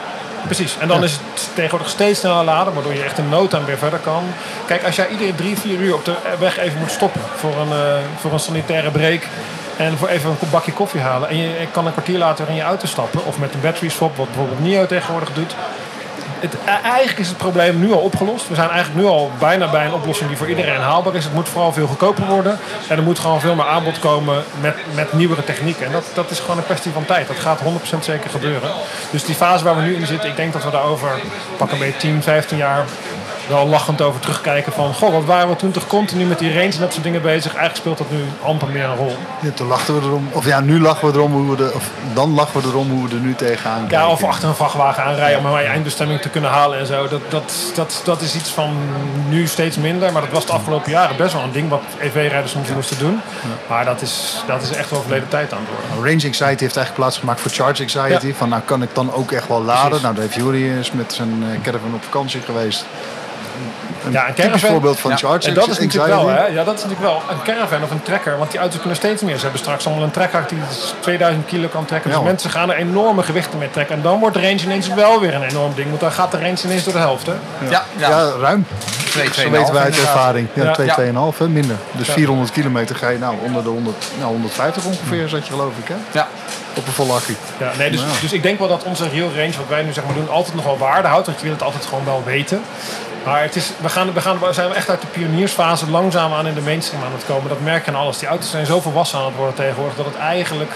Precies, en dan is het tegenwoordig steeds sneller laden, waardoor je echt in no time weer verder kan. Kijk, als jij iedere drie, vier uur op de weg even moet stoppen voor een, eh, voor een sanitaire break en voor even een bakje koffie halen en je kan een kwartier later in je auto stappen of met een battery swap, wat bijvoorbeeld NIO tegenwoordig doet. Het, e- eigenlijk is het probleem nu al opgelost. We zijn eigenlijk nu al bijna bij een oplossing die voor iedereen haalbaar is. Het moet vooral veel goedkoper worden. En er moet gewoon veel meer aanbod komen met, met nieuwere technieken. En dat, dat is gewoon een kwestie van tijd. Dat gaat 100% zeker gebeuren. Dus die fase waar we nu in zitten, ik denk dat we daar over pak een beetje 10, 15 jaar wel lachend over terugkijken van... Goh, wat waren we toen toch continu met die range en dat soort dingen bezig. Eigenlijk speelt dat nu amper meer een rol. Ja, toen lachten we erom. Of ja, nu lachen we erom hoe we er, of dan lachen we erom hoe we er nu tegenaan Ja, kijken. of achter een vrachtwagen aanrijden om mijn eindbestemming te kunnen halen en zo. Dat, dat, dat, dat is iets van nu steeds minder. Maar dat was de afgelopen jaren best wel een ding wat EV-rijders soms moesten doen. Maar dat is, dat is echt wel verleden tijd aan het worden. Range Anxiety heeft eigenlijk plaatsgemaakt voor Charge Anxiety. Ja. Van nou kan ik dan ook echt wel laden. Precies. Nou, heeft Jury eens met zijn eh, caravan op vakantie geweest. Een Ja, een voorbeeld van Ja. Charge En dat is Anxiety. natuurlijk wel, hè? Ja, dat is natuurlijk wel een caravan of een trekker. Want die auto's kunnen steeds meer. Ze hebben straks allemaal een trekker die 2000 kilo kan trekken. Ja, Dus mensen gaan er enorme gewichten mee trekken. En dan wordt de range ineens wel weer een enorm ding. Want dan gaat de range ineens door de helft, hè? Ja, Ja, ja. ruim. Twee, Zo twee, weten wij uit ervaring. Ja, Ja. 2, Ja. 2,5 hè, minder. Dus Ja. 400 kilometer ga je nou onder de 100, nou, 150 ongeveer zat je geloof ik hè? Ja. Op een volle accu. Ja, nee, dus, Ja. dus ik denk wel dat onze real range, wat wij nu zeg maar doen, altijd nog wel waarde houdt. Want je wil het altijd gewoon wel weten. Maar het is, we, gaan, we, gaan, we zijn echt uit de pioniersfase langzaam aan in de mainstream aan het komen. Dat merk je aan alles. Die auto's zijn zo volwassen aan het worden tegenwoordig dat het eigenlijk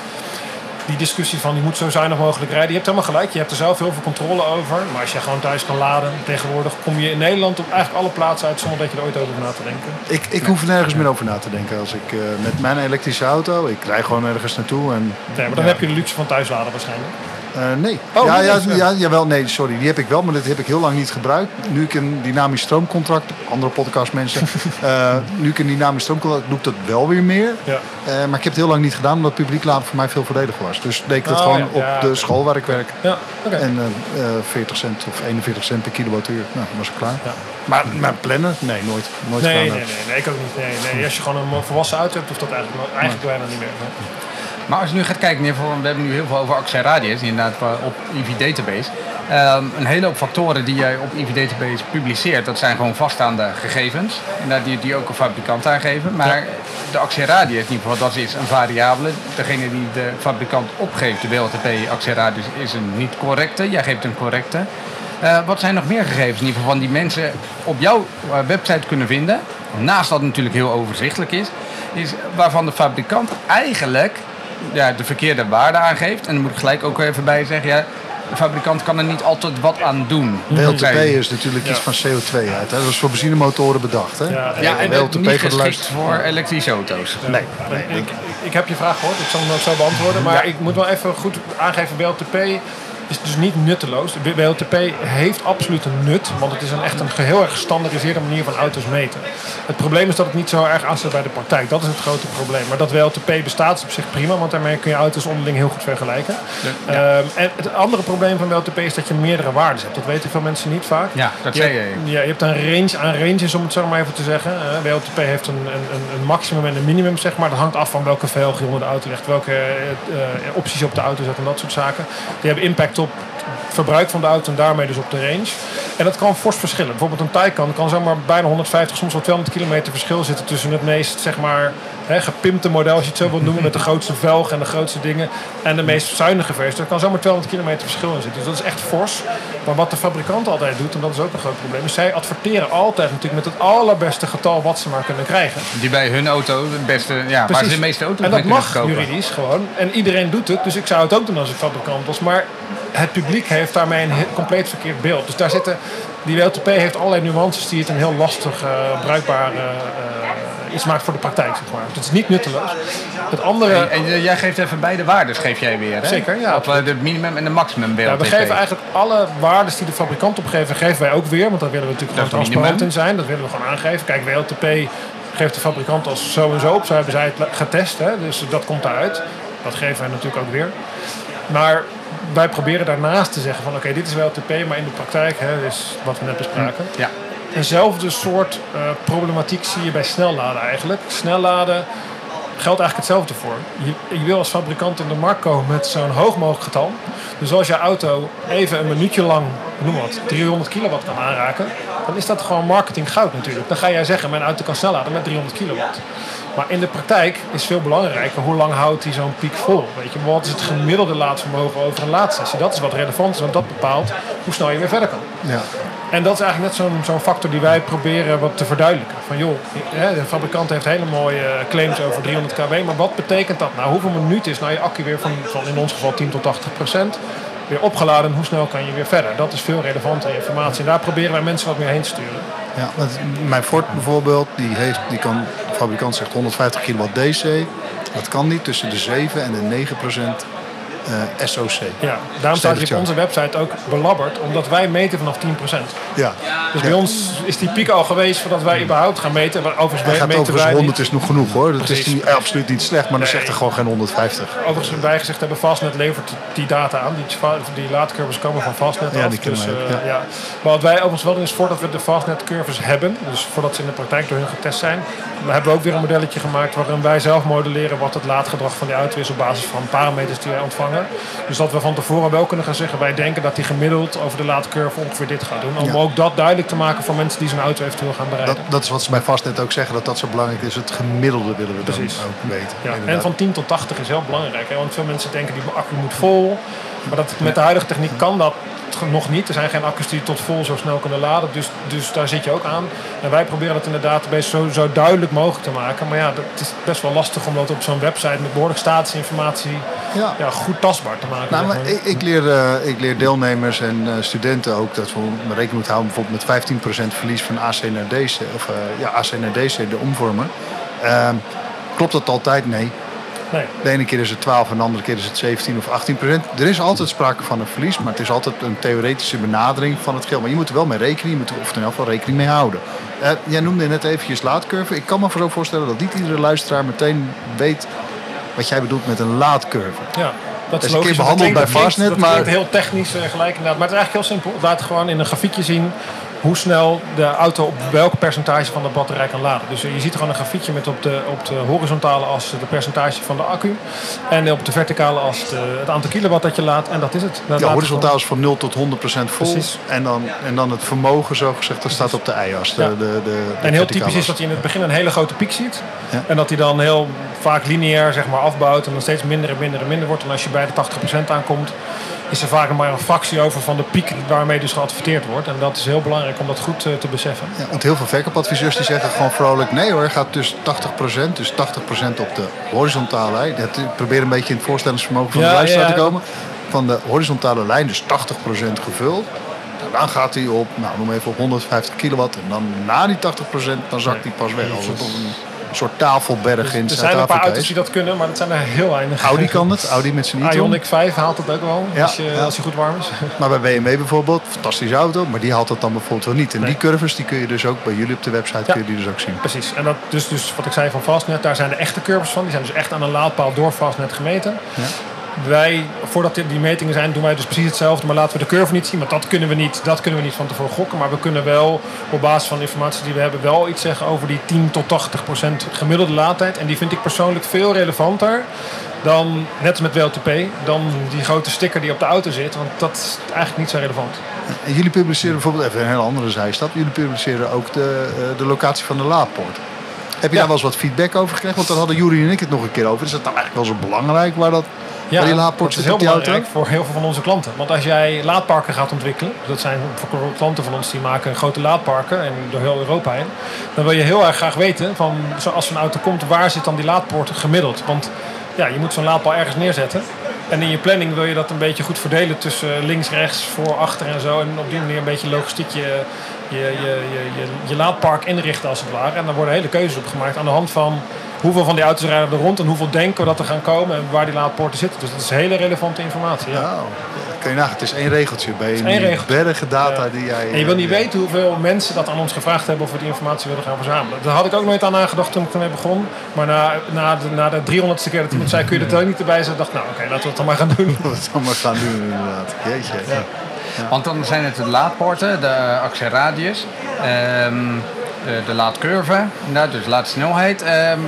die discussie van je moet zo zuinig mogelijk rijden. Je hebt helemaal gelijk, je hebt er zelf heel veel controle over. Maar als je gewoon thuis kan laden, tegenwoordig kom je in Nederland op eigenlijk alle plaatsen uit zonder dat je er ooit over na te denken. Ik, ik hoef nergens meer over na te denken. Als ik eh, met mijn elektrische auto, ik rij gewoon ergens naartoe en Nee, maar dan Ja. heb je de luxe van thuisladen waarschijnlijk. Eh, nee. Oh, ja, ja, ja. ja, jawel, nee, sorry. Die heb ik wel, maar dit heb ik heel lang niet gebruikt. Nu ik een dynamisch stroomcontract, andere podcastmensen, eh nu ik een dynamisch stroomcontract doe ik dat wel weer meer. Ja. Eh, maar ik heb het heel lang niet gedaan, omdat publiek laden voor mij veel voordeliger was. Dus deed ik dat Oh, gewoon op de school waar ik werk. Ja, oké. En eh, eh, 40 cent of 41 cent per kilowattuur. Nou, dan was ik klaar. Ja. Maar, maar plannen? Nee, nooit. nooit Nee, nee, nee, nee, ik ook niet. Nee, nee. Als je gewoon een volwassen auto hebt, hoeft dat eigenlijk, eigenlijk bijna niet meer. Maar als je nu gaat kijken, Voor, we hebben nu heel veel over Axel Radius, inderdaad op EV Database. Ehm, een hele hoop factoren die jij op EV Database publiceert, dat zijn gewoon vaststaande gegevens. Inderdaad, die, die ook een fabrikant aangeven. Maar de Radius, in ieder geval, dat is een variabele. Degene die de fabrikant opgeeft, de WLTP Axel Radius, is een niet correcte. Jij geeft een correcte. Eh, wat zijn nog meer gegevens in ieder geval van die mensen op jouw eh, website kunnen vinden? Naast dat het natuurlijk heel overzichtelijk is, is waarvan de fabrikant eigenlijk ja, de verkeerde waarde aangeeft. En dan moet ik gelijk ook even bij zeggen, ja, de fabrikant kan er niet altijd wat aan doen. WLTP is natuurlijk iets van CO2 uit. Hè? Dat is voor benzinemotoren bedacht. Hè? Ja, Ja, en WLTP niet geschikt voor elektrische auto's. Nee, ik, ik, ik heb je vraag gehoord, ik zal hem ook zo beantwoorden. Maar ik moet wel even goed aangeven, WLTP is dus niet nutteloos. De WLTP heeft absoluut een nut, want het is een echt een heel erg gestandardiseerde manier van auto's meten. Het probleem is dat het niet zo erg aansluit bij de praktijk. Dat is het grote probleem. Maar dat WLTP bestaat is op zich prima, want daarmee kun je auto's onderling heel goed vergelijken. Ehm, en het andere probleem van WLTP is dat je meerdere waarden hebt. Dat weten veel mensen niet vaak. Ja, dat Je zei je. Ja, je hebt een range aan ranges, om het zo maar even te zeggen. Eh, WLTP heeft een, een, een- een maximum en een minimum, zeg maar. Dat hangt af van welke velg je onder de auto legt, welke eh, eh, opties je op de auto zet en dat soort zaken. Die hebben impact op het verbruik van de auto en daarmee dus op de range. En dat kan fors verschillen. Bijvoorbeeld een Taycan kan zomaar bijna 150, soms wel 200 kilometer verschil zitten tussen het meest, zeg maar, hè, gepimpte model, als je het zo wilt noemen, met de grootste velg en de grootste dingen, en de meest zuinige versie. Er kan zomaar 200 kilometer verschil in zitten. Dus dat is echt fors. Maar wat de fabrikant altijd doet, en dat is ook een groot probleem, is zij adverteren altijd natuurlijk met het allerbeste getal wat ze maar kunnen krijgen. Die bij hun auto het beste, ja, waar Precies. ze de meeste auto's En mee dat kunnen mag juridisch gewoon. En iedereen doet het. Dus ik zou het ook doen als ik fabrikant was. Maar het publiek heeft daarmee een compleet verkeerd beeld. Dus daar zitten... Die WLTP heeft allerlei nuances die het een heel lastig eh, bruikbaar eh, iets maakt voor de praktijk, zeg maar. Het is niet nutteloos. Het andere... En, en, jij geeft even beide waarden, geef jij weer. Hè? Zeker, ja, Op de minimum en de maximum WLTP. Ja, we geven eigenlijk alle waarden die de fabrikant opgeven, geven wij ook weer. Want daar willen we natuurlijk Dat gewoon transparant in zijn. Dat willen we gewoon aangeven. Kijk, WLTP geeft de fabrikant als zo en zo op. Zo hebben zij het getest. Hè? Dus dat komt eruit. Dat geven wij natuurlijk ook weer. Maar wij proberen daarnaast te zeggen van oké, dit is WLTP, maar in de praktijk, hè, dus wat we net bespraken. Ja. Eenzelfde soort eh, problematiek zie je bij snelladen eigenlijk. Snelladen geldt eigenlijk hetzelfde voor. Je, je wil als fabrikant in de markt komen met zo'n hoog mogelijk getal. Dus als je auto even een minuutje lang, noem wat, 300 kilowatt kan aanraken, dan is dat gewoon marketing goud natuurlijk. Dan ga jij zeggen, mijn auto kan snel laden met 300 kilowatt. Maar in de praktijk is veel belangrijker hoe lang houdt die zo'n piek vol. Weet je, wat is het gemiddelde laadvermogen over een laadsessie? Dat is wat relevant is, want dat bepaalt hoe snel je weer verder kan. Ja. En dat is eigenlijk net zo'n zo'n factor die wij proberen wat te verduidelijken. Van joh, de fabrikant heeft hele mooie claims over 300 kW, maar wat betekent dat nou? Hoeveel minuten is nou je accu weer van, van in ons geval 10 tot 80 procent weer opgeladen? En hoe snel kan je weer verder? Dat is veel relevantere informatie. En daar proberen wij mensen wat meer heen te sturen. Ja, mijn Ford bijvoorbeeld, die, heeft, die kan, de fabrikant zegt 150 kilowatt DC. Dat kan niet tussen de 7 en de 9 procent eh, SOC. Ja, daarom staat op onze website ook belabberd, omdat wij meten vanaf 10 procent. Ja. Dus Ja. bij ons is die piek al geweest voordat wij überhaupt gaan meten. Maar Overigens Hij gaat meten overigens wij 100 niet. is nog genoeg hoor. Dat is niet, eh, absoluut niet slecht, maar dan zegt er gewoon geen 150. Overigens wij gezegd hebben, Fastnet levert die data aan. Die, die laadcurves komen van Fastnet Ja, af. die dus, ook, eh, ja. Maar wat wij overigens wel doen is voordat we de Fastnet curves hebben, dus voordat ze in de praktijk door hun getest zijn, hebben we ook weer een modelletje gemaakt waarin wij zelf modelleren wat het laadgedrag van die auto is op basis van parameters die wij ontvangen. Dus dat we van tevoren wel kunnen gaan zeggen, wij denken dat die gemiddeld over de laadcurve ongeveer dit gaat doen. Om Ja. ook dat duidelijk te maken voor mensen die zo'n auto eventueel gaan Dat, bereiden. dat is wat ze bij Fastnet ook zeggen, dat dat zo belangrijk is. Het gemiddelde willen we dan Precies. ook weten. Ja, en van 10 tot 80 is heel belangrijk. Hè? Want veel mensen denken die accu moet vol. Maar dat, met de huidige techniek kan dat nog niet. Er zijn geen accu's die tot vol zo snel kunnen laden. Dus, dus daar zit je ook aan. En wij proberen dat in de database zo, zo duidelijk mogelijk te maken. Maar ja, dat is best wel lastig om dat op zo'n website met behoorlijk statische informatie Ja. ja, goed tastbaar te maken. Nou, maar ik, ik, leer, eh, ik leer deelnemers en eh, studenten ook dat we rekening moeten houden bijvoorbeeld met 15% verlies van AC naar DC, of eh, ja, AC naar DC, de omvormer. Ehm, klopt dat altijd? Nee. Nee. De ene keer is het 12 en de andere keer is het 17 of 18 procent. Er is altijd sprake van een verlies, maar het is altijd een theoretische benadering van het geld. Maar je moet er wel mee rekenen, je moet er of in elk geval rekening mee houden. Eh, jij noemde net eventjes laadcurve. Ik kan me zo voorstellen dat niet iedere luisteraar meteen weet wat jij bedoelt met een laadcurve. Ja, dat is is een keer logisch. behandeld bij Fastnet, dat maar- klinkt heel technisch eh, gelijk inderdaad. Maar het is eigenlijk heel simpel. Laat gewoon in een grafiekje zien hoe snel de auto op welk percentage van de batterij kan laden. Dus eh, je ziet gewoon een grafiekje met op de, op de horizontale as de percentage van de accu. En op de verticale as de, het aantal kilowatt dat je laat. En dat is het. Dat Ja, horizontaal is van 0 tot 100 procent vol. Precies. En dan, en dan het vermogen, zo gezegd, dat staat op de i-as. De, Ja. de, de, de En heel typisch is dat je in het begin een hele grote piek ziet. Ja. En dat die dan heel vaak lineair zeg maar, afbouwt. En dan steeds minder en minder en minder wordt. En als je bij de 80% aankomt, is er vaak maar een fractie over van de piek waarmee dus geadverteerd wordt. En dat is heel belangrijk om dat goed eh, te beseffen. Ja, want heel veel verkoopadviseurs die zeggen gewoon vrolijk... nee hoor, gaat dus 80%, dus 80% op de horizontale lijn. Ik probeer een beetje in het voorstellingsvermogen van Ja, de luisteraar ja. te komen. Van de horizontale lijn, dus 80% gevuld. Dan gaat hij op, nou noem even op 150 kilowatt. En dan na die 80% dan zakt hij pas weg. Als het op een soort tafelberg in er zijn een paar Zuid-Afrika auto's die dat kunnen, maar dat zijn er heel weinig. Audi kan het, Audi met zijn e-tron. Ioniq 5 haalt het ook wel, Ja, als, je, ja. als hij goed warm is. Maar bij BMW bijvoorbeeld, fantastische auto, maar die haalt het dan bijvoorbeeld wel niet. En Nee. die curves die kun je dus ook bij jullie op de website Ja. kun je die dus ook zien. Precies. En dat, dus, dus wat ik zei van Fastnet, daar zijn de echte curves van. Die zijn dus echt aan een laadpaal door Fastnet gemeten. Wij, voordat die metingen zijn, doen wij dus precies hetzelfde. Maar laten we de curve niet zien, want dat kunnen we niet, dat kunnen we niet van tevoren gokken. Maar we kunnen wel op basis van de informatie die we hebben wel iets zeggen over die 10 tot 80 procent gemiddelde laadtijd. En die vind ik persoonlijk veel relevanter dan, net met WLTP, dan die grote sticker die op de auto zit. Want dat is eigenlijk niet zo relevant. En jullie publiceren bijvoorbeeld, even een hele andere zijstap, jullie publiceren ook de, eh, de locatie van de laadpoort. Heb je Ja. daar wel eens wat feedback over gekregen? Want daar hadden Jury en ik het nog een keer over. Is dat nou eigenlijk wel zo belangrijk waar dat waar die laadpoort dat is heel auto? belangrijk voor heel veel van onze klanten. Want als jij laadparken gaat ontwikkelen, dat zijn klanten van ons die maken grote laadparken en door heel Europa heen, dan wil je heel erg graag weten van als zo'n auto komt, waar zit dan die laadpoort gemiddeld? Want ja, je moet zo'n laadpaal ergens neerzetten. En in je planning wil je dat een beetje goed verdelen tussen links, rechts, voor, achter en zo. En op die manier een beetje logistiek je, je, je, je, laadpark inrichten als het ware. En daar worden hele keuzes op gemaakt aan de hand van hoeveel van die auto's rijden er rond en hoeveel denken we dat er gaan komen en waar die laadpoorten zitten. Dus dat is hele relevante informatie. Ja. Nou, kun je nagaan, het is één regeltje bij regeltje. bergen data Ja. die jij... En je wil eh, niet weten hoeveel mensen dat aan ons gevraagd hebben of we die informatie willen gaan verzamelen. Daar had ik ook nooit aan nagedacht toen ik ermee begon. Maar na, na, de, na de 300ste keer dat iemand zei, kun je er ook niet erbij zetten, dacht ik, nou oké, laten we het dan maar gaan doen. Wat we maar gaan doen inderdaad. Jeetje. Want dan zijn het de laadpoorten, de actieradius, ehm, de, de laadcurve, inderdaad, dus laadsnelheid. Ehm,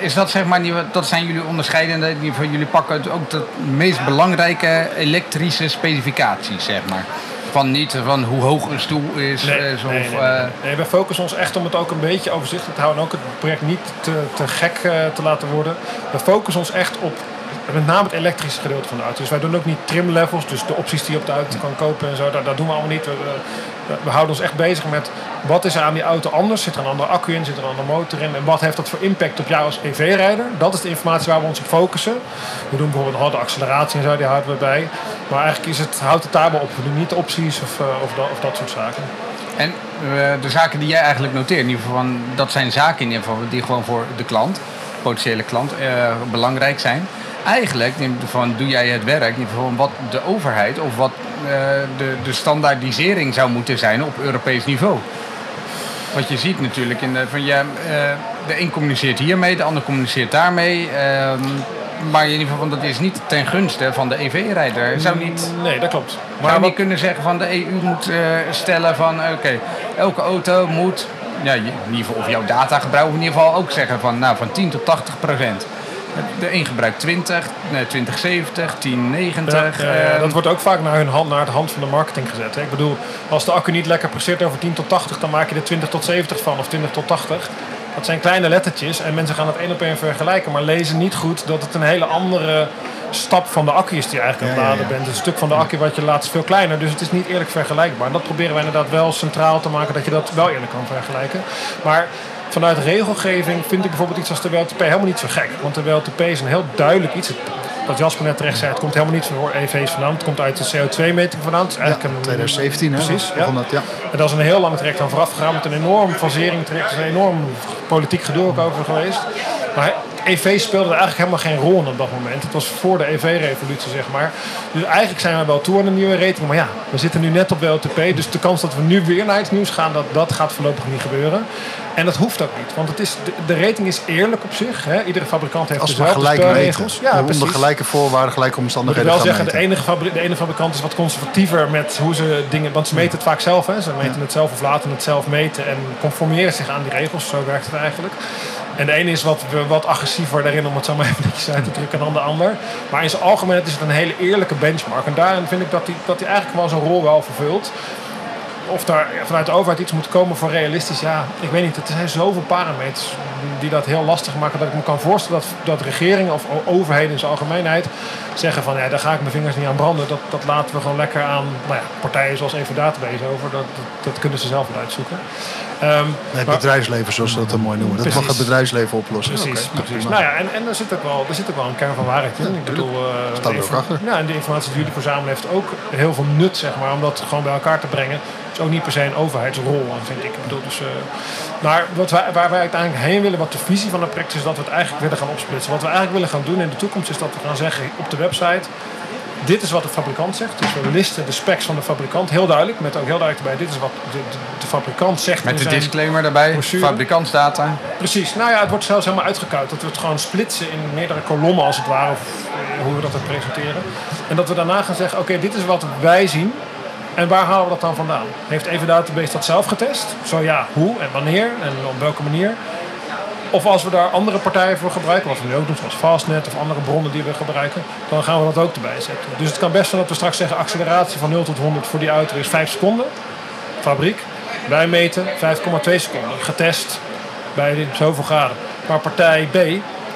is dat zeg maar, dat zijn jullie onderscheidende, jullie pakken het ook de meest belangrijke elektrische specificaties, zeg maar. Van niet van hoe hoog een stoel is, Nee, eh, nee, of, nee, eh, nee. We focussen ons echt om het ook een beetje overzichtelijk te houden. En ook het project niet te, te gek eh, te laten worden. We focussen ons echt op met name het elektrische gedeelte van de auto. Dus wij doen ook niet trim levels. Dus de opties die je op de auto kan kopen en zo. Dat, dat doen we allemaal niet. We, we, houden ons echt bezig met wat is er aan die auto anders. Zit er een andere accu in? Zit er een andere motor in? En wat heeft dat voor impact op jou als EV-rijder? Dat is de informatie waar we ons op focussen. We doen bijvoorbeeld harde acceleratie en zo. Die houden we bij. Maar eigenlijk is het, houdt het daarbij op. We doen niet opties of, eh, of, dat, of dat soort zaken. En eh, de zaken die jij eigenlijk noteert, in ieder geval, van, dat zijn zaken in ieder geval die gewoon voor de klant, potentiële klant, eh, belangrijk zijn. Eigenlijk in ieder geval, doe jij het werk, in ieder geval wat de overheid of wat eh, de, de standaardisering zou moeten zijn op Europees niveau. Wat je ziet natuurlijk, in de, van, ja, eh, de een communiceert hiermee, de ander communiceert daarmee. ehm, maar in ieder geval, dat is niet ten gunste van de EV-rijder. Zou niet Nee, dat klopt. maar Maar niet kunnen zeggen van de EU moet eh, stellen van oké, elke auto moet, ja, in ieder geval of jouw data gebruiken, in ieder geval ook zeggen van nou van 10 tot 80 procent. De een gebruikt 20, nee, 2070, 1090. ja, ja, ja, ehm, dat wordt ook vaak naar, hun hand, naar de hand van de marketing gezet. Hè. Ik bedoel, als de accu niet lekker presteert over 10 tot 80, dan maak je er 20 tot 70 van of 20 tot 80. Dat zijn kleine lettertjes en mensen gaan het één op één vergelijken, maar lezen niet goed dat het een hele andere stap van de accu is die je eigenlijk aan het laden bent. Een stuk van de accu wat je laat is veel kleiner, dus het is niet eerlijk vergelijkbaar. En dat proberen wij inderdaad wel centraal te maken, dat je dat wel eerlijk kan vergelijken. Maar vanuit regelgeving vind ik bijvoorbeeld iets als de WLTP helemaal niet zo gek. Want de WLTP is een heel duidelijk iets. Wat Jasper net terecht zei, het komt helemaal niet van EV's vandaan. Het komt uit de CO2-meting vandaan. Het is Ja, eigenlijk een, 2017 hè? Precies, ja. dat, ja. En dat is een heel lang traject aan vooraf gegaan met een enorm fasering traject. Er is een enorm politiek gedoe ook over geweest. Maar EV speelde er eigenlijk helemaal geen rol in op dat moment. Het was voor de EV-revolutie, zeg maar. Dus eigenlijk zijn we wel toe aan een nieuwe rating. Maar ja, we zitten nu net op WLTP. Dus de kans dat we nu weer naar iets nieuws gaan, dat, dat gaat voorlopig niet gebeuren. En dat hoeft ook niet. Want het is, de, de rating is eerlijk op zich. Hè? Iedere fabrikant heeft Als dezelfde gelijk meten. spelregels. Ja, Onder precies. gelijke voorwaarden, gelijke Moet ik omstandigheden wel zeggen, de enige, fabri- de ene fabrikant is wat conservatiever met hoe ze dingen... Want ze meten het vaak zelf, hè. Ze meten het zelf of laten het zelf meten en conformeren zich aan die regels. Zo werkt het eigenlijk. En de ene is wat, wat agressiever daarin, om het zo maar even netjes uit te drukken, dan de ander. Maar in zijn algemeen is het een hele eerlijke benchmark. En daarin vind ik dat hij dat die eigenlijk wel zijn rol wel vervult. Of daar vanuit de overheid iets moet komen voor realistisch, ja, ik weet niet. Er zijn zoveel parameters die dat heel lastig maken dat ik me kan voorstellen dat, dat regeringen of overheden in zijn algemeenheid zeggen van ja, daar ga ik mijn vingers niet aan branden. Dat, dat laten we gewoon lekker aan nou ja, partijen zoals even Database over. Dat, dat, dat kunnen ze zelf wel uitzoeken. Ehm, Het maar- bedrijfsleven, zoals ze dat dan mooi noemen. Dat mag het bedrijfsleven oplossen. Precies, precies. Nou ja, en, en er, zit ook wel, er zit ook wel een kern van waarheid in. ik bedoel, de achter. Ja, en de informatie die jullie verzamelen heeft ook heel veel nut, zeg maar, om dat gewoon bij elkaar te brengen. Is ook niet per se een overheidsrol, vind ik. ik bedoel, dus, eh, maar wat wij, waar wij uiteindelijk heen willen, wat de visie van het project is, dat we het eigenlijk willen gaan opsplitsen. Wat we eigenlijk willen gaan doen in de toekomst is dat we gaan zeggen op de website dit is wat de fabrikant zegt. Dus we listen de specs van de fabrikant heel duidelijk. Met ook heel duidelijk erbij, dit is wat de, de, de fabrikant zegt. Met de disclaimer daarbij, fabrikantsdata. Precies. Nou ja, het wordt zelfs helemaal uitgekuit. Dat we het gewoon splitsen in meerdere kolommen als het ware. Of eh, hoe we dat ook presenteren. En dat we daarna gaan zeggen, oké, dit is wat wij zien. En waar halen we dat dan vandaan? Heeft Even Database dat zelf getest? Zo ja, hoe en wanneer en op welke manier? Of als we daar andere partijen voor gebruiken, wat we nu ook doen, zoals Fastnet of andere bronnen die we gebruiken, dan gaan we dat ook erbij zetten. Dus het kan best zijn dat we straks zeggen acceleratie van 0 tot 100 voor die auto is 5 seconden. Fabriek. Wij meten 5,2 seconden. Getest bij zoveel graden. Maar partij B,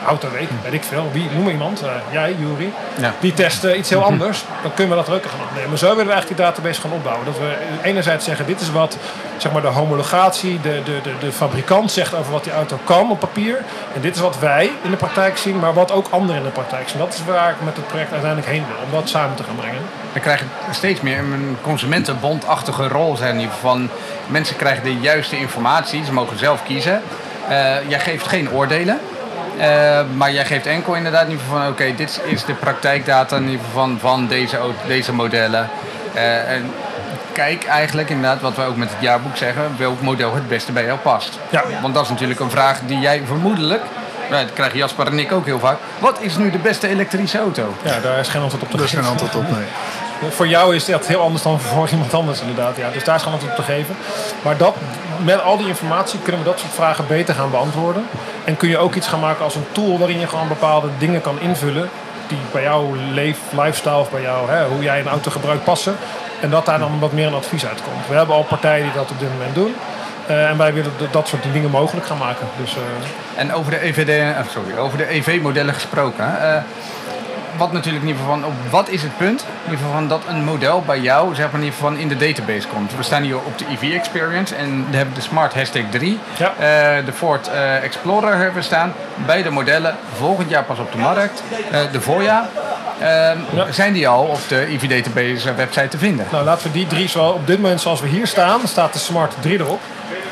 Autoweek, weet ik veel, wie, noem iemand, eh, jij, Jury, Ja. die testen iets heel anders, dan kunnen we dat er ook gaan opnemen. Zo willen we eigenlijk die database gaan opbouwen. Dat we enerzijds zeggen, dit is wat zeg maar, de homologatie, de, de, de, de fabrikant zegt over wat die auto kan op papier. En dit is wat wij in de praktijk zien, maar wat ook anderen in de praktijk zien. Dat is waar ik met het project uiteindelijk heen wil, om dat samen te gaan brengen. We krijgen steeds meer een consumentenbondachtige rol. Zijn geval van mensen krijgen de juiste informatie. Ze mogen zelf kiezen. Eh, jij geeft geen oordelen. Eh, maar jij geeft enkel inderdaad in ieder geval van oké, dit is de praktijkdata in ieder geval van, van deze, deze modellen. Eh, en kijk eigenlijk inderdaad wat we ook met het jaarboek zeggen, welk model het beste bij jou past. Ja. Want dat is natuurlijk een vraag die jij vermoedelijk, nou, dat krijgen Jasper en ik ook heel vaak. Wat is nu de beste elektrische auto? Ja, daar is geen antwoord op te Daar is geven. geen antwoord op, nee. Voor jou is dat heel anders dan voor iemand anders inderdaad. Ja. Dus daar is geen antwoord op te geven. Maar dat, met al die informatie kunnen we dat soort vragen beter gaan beantwoorden. En kun je ook iets gaan maken als een tool waarin je gewoon bepaalde dingen kan invullen. Die bij jouw leef, lifestyle of bij jou, hè, hoe jij een auto gebruikt passen. En dat daar dan wat meer een advies uitkomt. We hebben al partijen die dat op dit moment doen. Eh, en wij willen dat- soort dingen mogelijk gaan maken. Dus, eh, En over de, EVD, eh, sorry, over de EV-modellen gesproken. Wat natuurlijk in ieder geval van, op wat is het punt? In ieder geval van dat een model bij jou zeg maar, in ieder geval in de database komt. We staan hier op de EV Experience en we hebben de Smart Hashtag 3. Ja. Eh, de Ford eh, Explorer hebben we staan. Beide modellen volgend jaar pas op de markt. Eh, de voorjaar. Ehm, Ja. Zijn die al op de EV Database website te vinden? Nou, laten we die drie, zo op dit moment zoals we hier staan, staat de Smart 3 erop.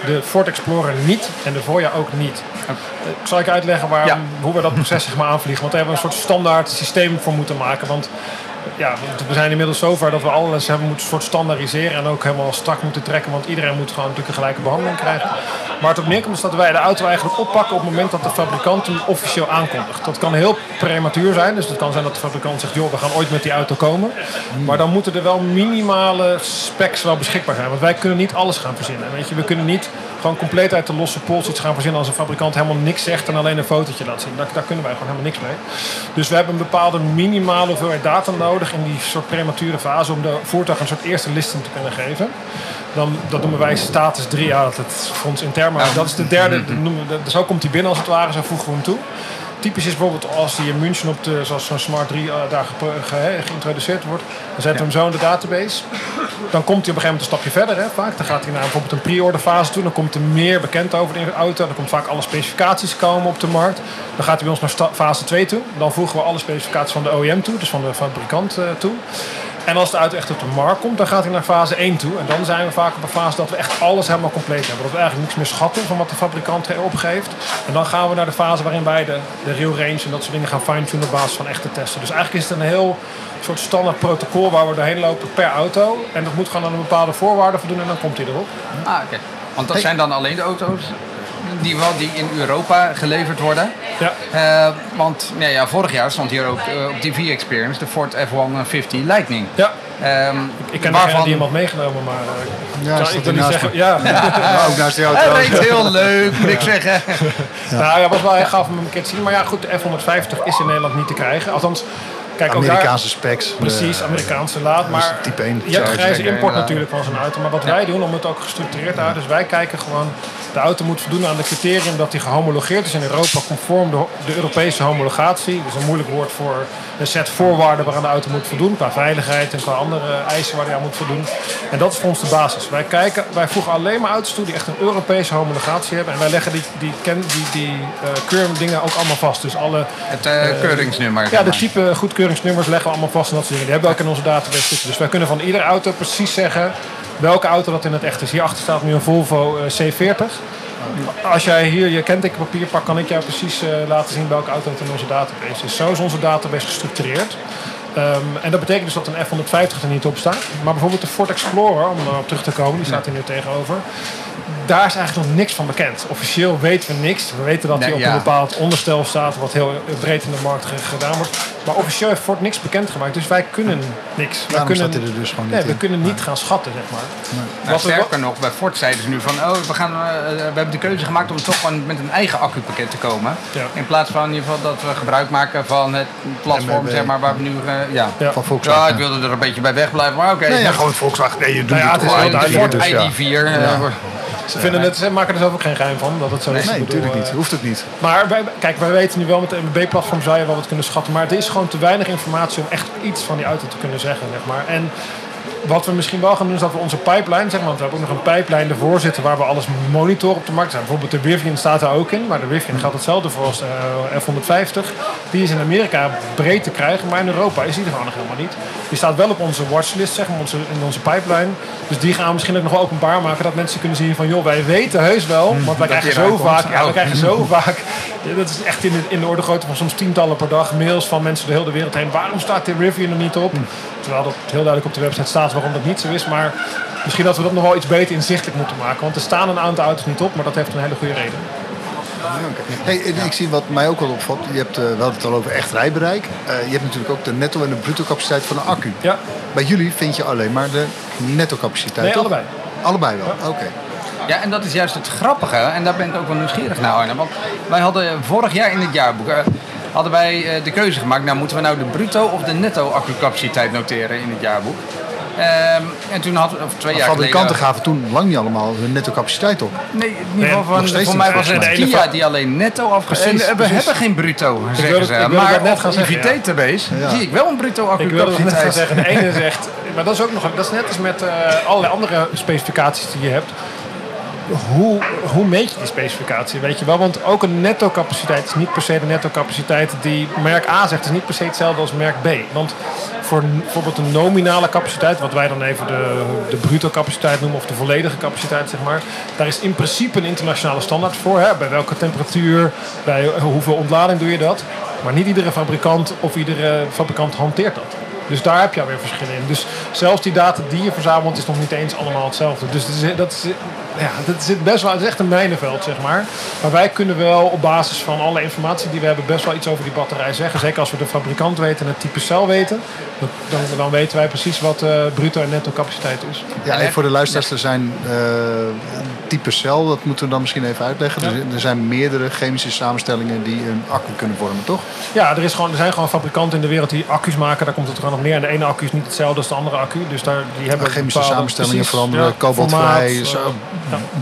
De Ford Explorer niet en de Voya ook niet. Eh, Ik zal ik uitleggen waarom, Ja. hoe we dat proces zeg maar, aanvliegen. Want daar hebben we een soort standaard systeem voor moeten maken. Want ja, we zijn inmiddels zover dat we alles hebben moeten soort standaardiseren en ook helemaal strak moeten trekken. Want iedereen moet gewoon natuurlijk een gelijke behandeling krijgen. Maar het op neerkomt is dat wij de auto eigenlijk oppakken op het moment dat de fabrikant hem officieel aankondigt. Dat kan heel prematuur zijn. Dus het kan zijn dat de fabrikant zegt, joh, we gaan ooit met die auto komen. Maar dan moeten er wel minimale specs wel beschikbaar zijn. Want wij kunnen niet alles gaan verzinnen. Weet je, we kunnen niet gewoon compleet uit de losse pols iets gaan verzinnen als een fabrikant helemaal niks zegt en alleen een fotootje laat zien. Daar, daar kunnen wij gewoon helemaal niks mee. Dus we hebben een bepaalde minimale hoeveelheid data nodig in die soort premature fase om de voertuig een soort eerste listing te kunnen geven. Dan, dat noemen wij status 3. Ja, dat is voor ons intern. Maar dat is de derde. dat noemen we- de- zo komt hij binnen als het ware. Zo voegen we hem toe. Typisch is bijvoorbeeld als die in München op de, zoals zo'n Smart 3 eh, daar ge- geïntroduceerd wordt. Dan zetten we hem zo in de database. Dan komt hij op een gegeven moment een stapje verder. Hè, vaak. Dan gaat hij naar bijvoorbeeld een pre-order fase toe. Dan komt er meer bekend over de auto. Dan komt vaak alle specificaties komen op de markt. Dan gaat hij bij ons naar fase 2 toe. Dan voegen we alle specificaties van de OEM toe. Dus van de fabrikant eh, toe. En als de auto echt op de markt komt, dan gaat hij naar fase 1 toe. En dan zijn we vaak op een fase dat we echt alles helemaal compleet hebben. Dat we eigenlijk niks meer schatten van wat de fabrikant opgeeft. En dan gaan we naar de fase waarin wij de, de real range en dat soort dingen gaan fine-tunen op basis van echte testen. Dus eigenlijk is het een heel soort standaard protocol waar we doorheen lopen per auto. En dat moet gewoon aan een bepaalde voorwaarden voldoen en dan komt hij erop. Ah, oké. Want dat zijn dan alleen de auto's die, wel, die in Europa geleverd worden. Ja. Eh, want nou ja, vorig jaar stond hier ook eh, op TV Experience de Ford F-150 Lightning. Ja, Ehm, ik ken waarvan- degene die hem had meegenomen, maar eh, Ja, ik wil niet zeggen. Ja. Ja, ook naast die auto. Hij reed heel leuk, moet ik zeggen. Nou ja, was wel heel gaaf om hem een keer te zien. Maar ja, goed, de F-150 is in Nederland niet te krijgen. Althans, Kijk, ook daar- Amerikaanse specs. Precies, eh, Amerikaanse laad. dus Maar type 1 je hebt grijze import natuurlijk van zo'n auto. Maar wat wij doen om het ook gestructureerd te houden. Dus wij kijken gewoon, de auto moet voldoen aan de criterium dat die gehomologeerd is in Europa. Conform de, de Europese homologatie. Dus een moeilijk woord voor een set voorwaarden waaraan de auto moet voldoen. Qua veiligheid en qua andere eisen waar die aan moet voldoen. En dat is voor ons de basis. Wij, kijken, wij voegen alleen maar auto's toe die echt een Europese homologatie hebben. En wij leggen die, die, ken, die, die eh, keuring dingen ook allemaal vast. Dus alle Het eh, keuringsnummer. ja, de type goedkeuringsnummers leggen we allemaal vast en dat soort dingen. Die hebben we ook in onze database zitten. Dus wij kunnen van iedere auto precies zeggen welke auto dat in het echt is. Hierachter staat nu een Volvo eh, C40. Als jij hier je kentekenpapier pakt, kan ik jou precies eh, laten zien welke auto het in onze database is. Zo is onze database gestructureerd. Ehm, en dat betekent dus dat een F-150 er niet op staat. Maar bijvoorbeeld de Ford Explorer, om erop terug te komen, die staat hier nu tegenover. Daar is eigenlijk nog niks van bekend. Officieel weten we niks. We weten dat hij Nee, op ja. een bepaald onderstel staat, wat heel breed in de markt ge- gedaan wordt. Maar officieel heeft Ford niks bekendgemaakt. Dus wij kunnen niks. Wij Daarom kunnen, staat hij er dus gewoon niet nee, we kunnen niet gaan schatten, zeg maar. Nou, Wat we- sterker nog, bij Ford zeiden ze nu van, oh, we, gaan, eh, we hebben de keuze gemaakt om toch gewoon met een eigen accupakket te komen. Ja. In plaats van in ieder geval dat we gebruik maken van het platform, MBB. zeg maar, waar we nu, eh, ja. Ja. Van Volkswagen. Ja, ik wilde er een beetje bij wegblijven, maar oké. Nee, ja, gewoon Volkswagen. Nee, je doet Nou ja, het het is Ford dus ja. ID4. Eh, Ze, vinden het, ze maken er zelf ook geen geheim van dat het zo is. Nee, natuurlijk niet. eh, Hoeft het niet. Maar wij, kijk, wij weten nu wel met de MBB-platform zou je wel wat kunnen schatten. Maar er is gewoon te weinig informatie om echt iets van die auto te kunnen zeggen, zeg maar. En wat we misschien wel gaan doen is dat we onze pipeline, zeg maar, want we hebben ook nog een pipeline ervoor zitten waar we alles monitoren op de markt. Nou, bijvoorbeeld de Rivian staat daar ook in, maar de Rivian geldt hetzelfde voor als de F-150. Die is in Amerika breed te krijgen, maar in Europa is die er gewoon nog helemaal niet. Die staat wel op onze watchlist, zeg maar, onze, in onze pipeline. Dus die gaan we misschien ook nog wel openbaar maken, dat mensen kunnen zien van, joh, wij weten heus wel, want wij krijgen zo vaak, ja, Oh. krijgen zo vaak, dat is echt in de, in de orde grootte van soms tientallen per dag, mails van mensen door heel de wereld heen. Waarom staat de Rivian er niet op? Terwijl dat heel duidelijk op de website staat waarom dat niet zo is. Maar misschien dat we dat nog wel iets beter inzichtelijk moeten maken. Want er staan een aantal auto's niet op, maar dat heeft een hele goede reden. Hey, ik zie wat mij ook wel opvalt. Je hebt, eh, we hadden het al over echt rijbereik. Eh, je hebt natuurlijk ook de netto en de bruto capaciteit van de accu. Ja, Bij jullie vind je alleen maar de netto capaciteit. nee, toch? allebei. Allebei wel, oké. Ja, en dat is juist het grappige. En daar ben ik ook wel nieuwsgierig naar, Arne. Want wij hadden vorig jaar in het jaarboek... eh, hadden wij eh, de keuze gemaakt... Nou, moeten we nou de bruto of de netto accupaciteit noteren in het jaarboek? Ehm, en toen hadden we... Of twee jaar fabrikanten geleden... gaven toen lang niet allemaal hun netto capaciteit op. Nee, in ieder geval van, voor mij was het. Kia die alleen netto afgegeven. Precies, En we precies. hebben geen bruto, zeggen ze. ik Maar dat net gaan de zeggen, ja. IV-database Ja. zie ik wel een bruto Ik wilde het net gaan accupaciteit. zeggen. De ene zegt, maar dat is ook nog, dat is net als met eh, allerlei andere specificaties die je hebt. Hoe, hoe meet je die specificatie, weet je wel? Want ook een netto capaciteit is niet per se de netto capaciteit die merk A zegt, is niet per se hetzelfde als merk B. Want voor bijvoorbeeld een nominale capaciteit, wat wij dan even de, de bruto capaciteit noemen of de volledige capaciteit, zeg maar, daar is in principe een internationale standaard voor. Hè? Bij welke temperatuur, bij hoeveel ontlading doe je dat? Maar niet iedere fabrikant of iedere fabrikant hanteert dat. Dus daar heb je alweer verschillen in. Dus zelfs die data die je verzamelt is nog niet eens allemaal hetzelfde. Dus dat is, dat is, ja, dat zit best wel, het is echt een mijnenveld, zeg maar. Maar wij kunnen wel op basis van alle informatie die we hebben best wel iets over die batterij zeggen. Zeker als we de fabrikant weten en het type cel weten. Dan, dan, weten wij precies wat eh, bruto en netto capaciteit is. Ja, en voor de luisteraars, er zijn eh type cel, dat moeten we dan misschien even uitleggen. Er, er zijn meerdere chemische samenstellingen die een accu kunnen vormen, toch? Ja, er, is gewoon, er zijn gewoon fabrikanten in de wereld die accu's maken. Daar komt het gewoon op neer. En de ene accu is niet hetzelfde als de andere accu. Dus daar, die hebben chemische bepaalde- samenstellingen precies, veranderen, ja, kobaltvrij. is ja.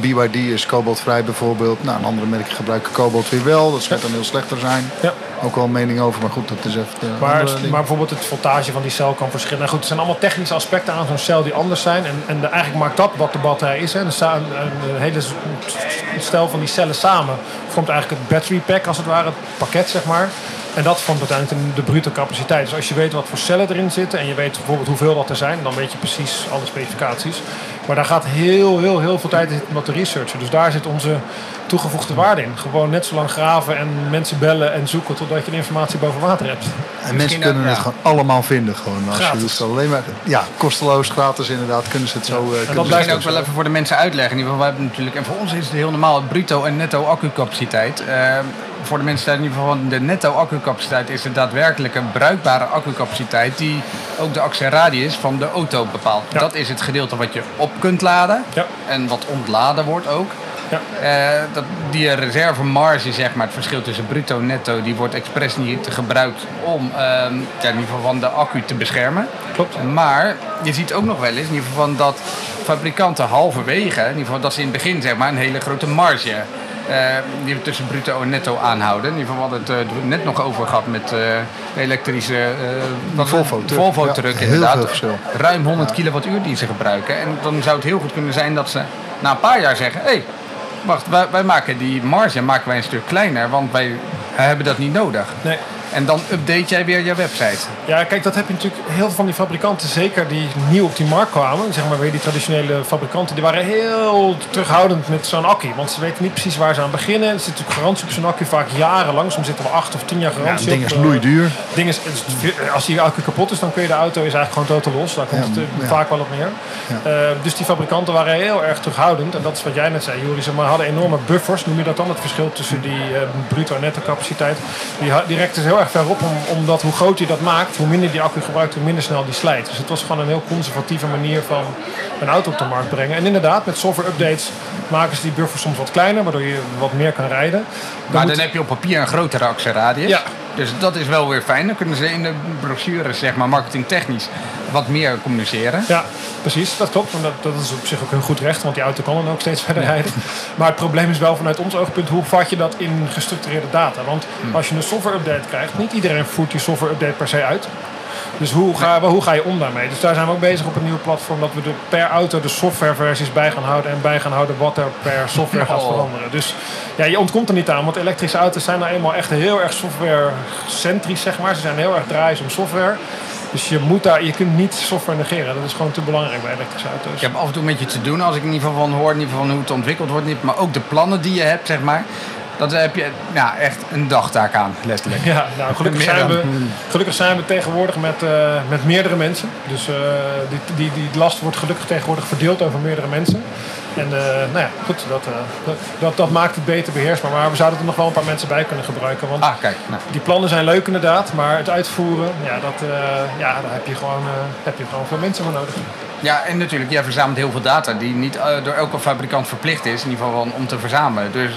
BYD is kobaltvrij bijvoorbeeld. Nou, een andere merken gebruiken kobalt weer wel. Dat schijnt dan heel slechter zijn. Ja. Ook wel een mening over, maar goed, dat is de Maar, maar bijvoorbeeld het voltage van die cel kan verschillen. Nou goed, het zijn allemaal technische aspecten aan zo'n cel die anders zijn. En, en de- eigenlijk maakt dat wat de batterij is. Hè. De, een, een hele stel van die cellen samen vormt eigenlijk het battery pack als het ware. Het pakket zeg maar. En dat vormt uiteindelijk de, de bruto capaciteit. Dus als je weet wat voor cellen erin zitten en je weet bijvoorbeeld hoeveel dat er zijn, dan weet je precies alle specificaties. Maar daar gaat heel, heel, heel veel tijd in wat te researchen. Dus daar zit onze toegevoegde waarde in. Gewoon net zo lang graven en mensen bellen en zoeken totdat je de informatie boven water hebt. En mensen kunnen het ja. gewoon allemaal vinden. Gewoon. Als je Gratis. hoeft alleen maar, ja, kosteloos, gratis inderdaad, kunnen ze het zo... eh, kunnen ze dat het blijft ook wel even voor de mensen uitleggen. In ieder geval, wij hebben natuurlijk, en voor ons is het heel normaal, bruto en netto accupaciteit. Eh, voor de mensen in ieder geval, de netto accupaciteit is de daadwerkelijke bruikbare accupaciteit die ook de actieradius van de auto bepaalt. Ja. Dat is het gedeelte wat je op kunt laden Ja. en wat ontladen wordt ook. Ja. Eh, dat, die reservemarge, zeg maar, het verschil tussen bruto en netto, die wordt expres niet gebruikt om ehm, in ieder geval van de accu te beschermen. Klopt. Maar je ziet ook nog wel eens in ieder geval van dat fabrikanten halverwege, in ieder geval dat ze in het begin zeg maar, een hele grote marge die we tussen bruto en netto aanhouden. In ieder geval hadden het eh, net nog over gehad met eh, elektrische eh, wat is het? Volvo truck. Volvo Ja, truck heel inderdaad. Ruim 100 kilowattuur die ze gebruiken. En dan zou het heel goed kunnen zijn dat ze na een paar jaar zeggen... Hé, hey, wacht, wij, wij maken die marge maken wij een stuk kleiner, want wij hebben dat niet nodig. Nee. En dan update jij weer je website. Ja, kijk, dat heb je natuurlijk heel veel van die fabrikanten, zeker die nieuw op die markt kwamen, zeg maar weer die traditionele fabrikanten, die waren heel terughoudend met zo'n accu. Want ze weten niet precies waar ze aan beginnen. Er zit natuurlijk garantie op zo'n accu, vaak jarenlang. Soms zitten we acht of tien jaar Ja, garantie ding op. is Eh, loeiduur. ding is, als die accu kapot is, dan kun je de auto is eigenlijk gewoon totaal los. Daar komt Ja, het eh, ja. vaak wel op neer. Ja. Eh, dus die fabrikanten waren heel erg terughoudend. En dat is wat jij net zei, Joris. Maar hadden enorme buffers. Noem je dat dan? Het verschil tussen die eh, bruto en netto capaciteit. Die, die rekte heel erg ver op. Om, omdat hoe groter je dat maakt, hoe minder die accu gebruikt, hoe minder snel die slijt. Dus het was gewoon een heel conservatieve manier van een auto op de markt brengen. En inderdaad, met software updates maken ze die buffers soms wat kleiner. Waardoor je wat meer kan rijden. Maar moet- dan heb je op papier een grotere actieradius. Ja. Dus dat is wel weer fijn. Dan kunnen ze in de brochures, zeg maar, marketingtechnisch wat meer communiceren. Ja, precies. Dat klopt. En dat, dat is op zich ook een goed recht, want die auto kan dan ook steeds verder rijden. Maar het probleem is wel vanuit ons oogpunt, hoe vat je dat in gestructureerde data? Want als je een software update krijgt, niet iedereen voert die software update per se uit. Dus hoe ga, hoe ga je om daarmee? Dus daar zijn we ook bezig op een nieuw platform dat we er per auto de softwareversies bij gaan houden en bij gaan houden wat er per software gaat Oh. veranderen. Dus ja, je ontkomt er niet aan, want elektrische auto's zijn nou eenmaal echt heel erg software-centrisch, zeg maar. Ze zijn heel erg draaien om software. Dus je, moet daar, je kunt niet software negeren. Dat is gewoon te belangrijk bij elektrische auto's. Ik heb af en toe met je te doen als ik in ieder geval van hoor, in ieder geval van hoe het ontwikkeld wordt. niet- Maar ook de plannen die je hebt, zeg maar. Dat heb je ja, echt een dagtaak aan, letterlijk. Ja, nou, gelukkig, zijn we, gelukkig zijn we tegenwoordig met, eh, met meerdere mensen. Dus eh, die, die, die last wordt gelukkig tegenwoordig verdeeld over meerdere mensen. En eh, nou ja, goed, dat, eh, dat, dat, dat maakt het beter beheersbaar. Maar we zouden er nog wel een paar mensen bij kunnen gebruiken. Want Ah, kijk. Nou. die plannen zijn leuk inderdaad, maar het uitvoeren, ja, dat, eh, ja, daar heb je, gewoon, heb je gewoon veel mensen voor nodig. Ja, en natuurlijk, jij verzamelt heel veel data die niet door elke fabrikant verplicht is, in ieder geval om te verzamelen. Dus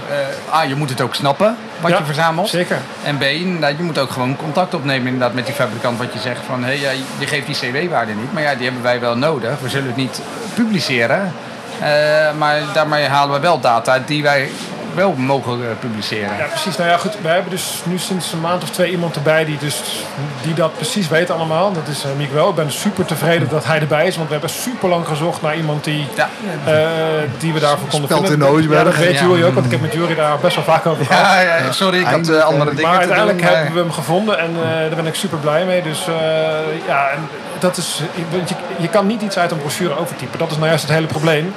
A, je moet het ook snappen wat Ja, je verzamelt. Zeker. En B, inderdaad, je moet ook gewoon contact opnemen inderdaad, met die fabrikant. Wat je zegt van, hé, hey, je geeft die CW-waarde niet, maar ja, die hebben wij wel nodig. We zullen het niet publiceren, maar daarmee halen we wel data die wij wel mogen eh, publiceren. Ja, precies. Nou ja, goed. We hebben dus nu sinds een maand of twee iemand erbij die, dus, die dat precies weet allemaal. Dat is uh, Miguel. Ik ben super tevreden dat hij erbij is, want we hebben super lang gezocht naar iemand die, Ja. eh, die we daarvoor konden Speld vinden. in Ooisberg. Ja, dat weet Ja. Jury ook, want ik heb met Jury daar best wel vaak over gehad. Ja, ja, sorry, ik had eh, andere eh, dingen Maar te doen. uiteindelijk hebben we hem gevonden en eh, daar ben ik super blij mee. Dus eh, ja, en dat is, want je, je kan niet iets uit een brochure overtypen. Dat is nou juist het hele probleem.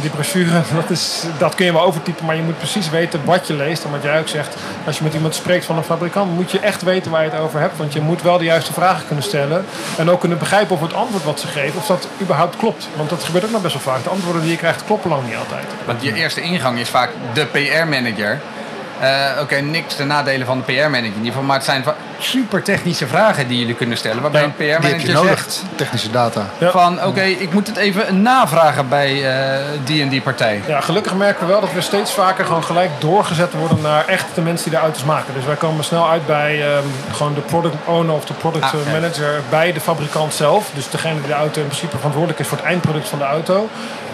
Die brochure, dat, is, dat kun je wel overtypen, maar je moet precies weten wat je leest. En wat jij ook zegt, als je met iemand spreekt van een fabrikant, moet je echt weten waar je het over hebt. Want je moet wel de juiste vragen kunnen stellen. En ook kunnen begrijpen of het antwoord wat ze geven, of dat überhaupt klopt. Want dat gebeurt ook nog best wel vaak. De antwoorden die je krijgt kloppen lang niet altijd. Want je eerste ingang is vaak de PR-manager. Eh, Oké, niks ten nadelen van de PR-manager in ieder geval. Maar het zijn super technische vragen die jullie kunnen stellen. Waarbij Ja, een PR-manager nodig. zegt Technische data. Ja. van... Oké, ik moet het even navragen bij eh, die en die partij. Ja, gelukkig merken we wel dat we steeds vaker gewoon gelijk doorgezet worden naar echt de mensen die de auto's maken. Dus wij komen snel uit bij ehm, gewoon de product owner of de product Ah, eh, ja. manager bij de fabrikant zelf. Dus degene die de auto in principe verantwoordelijk is voor het eindproduct van de auto.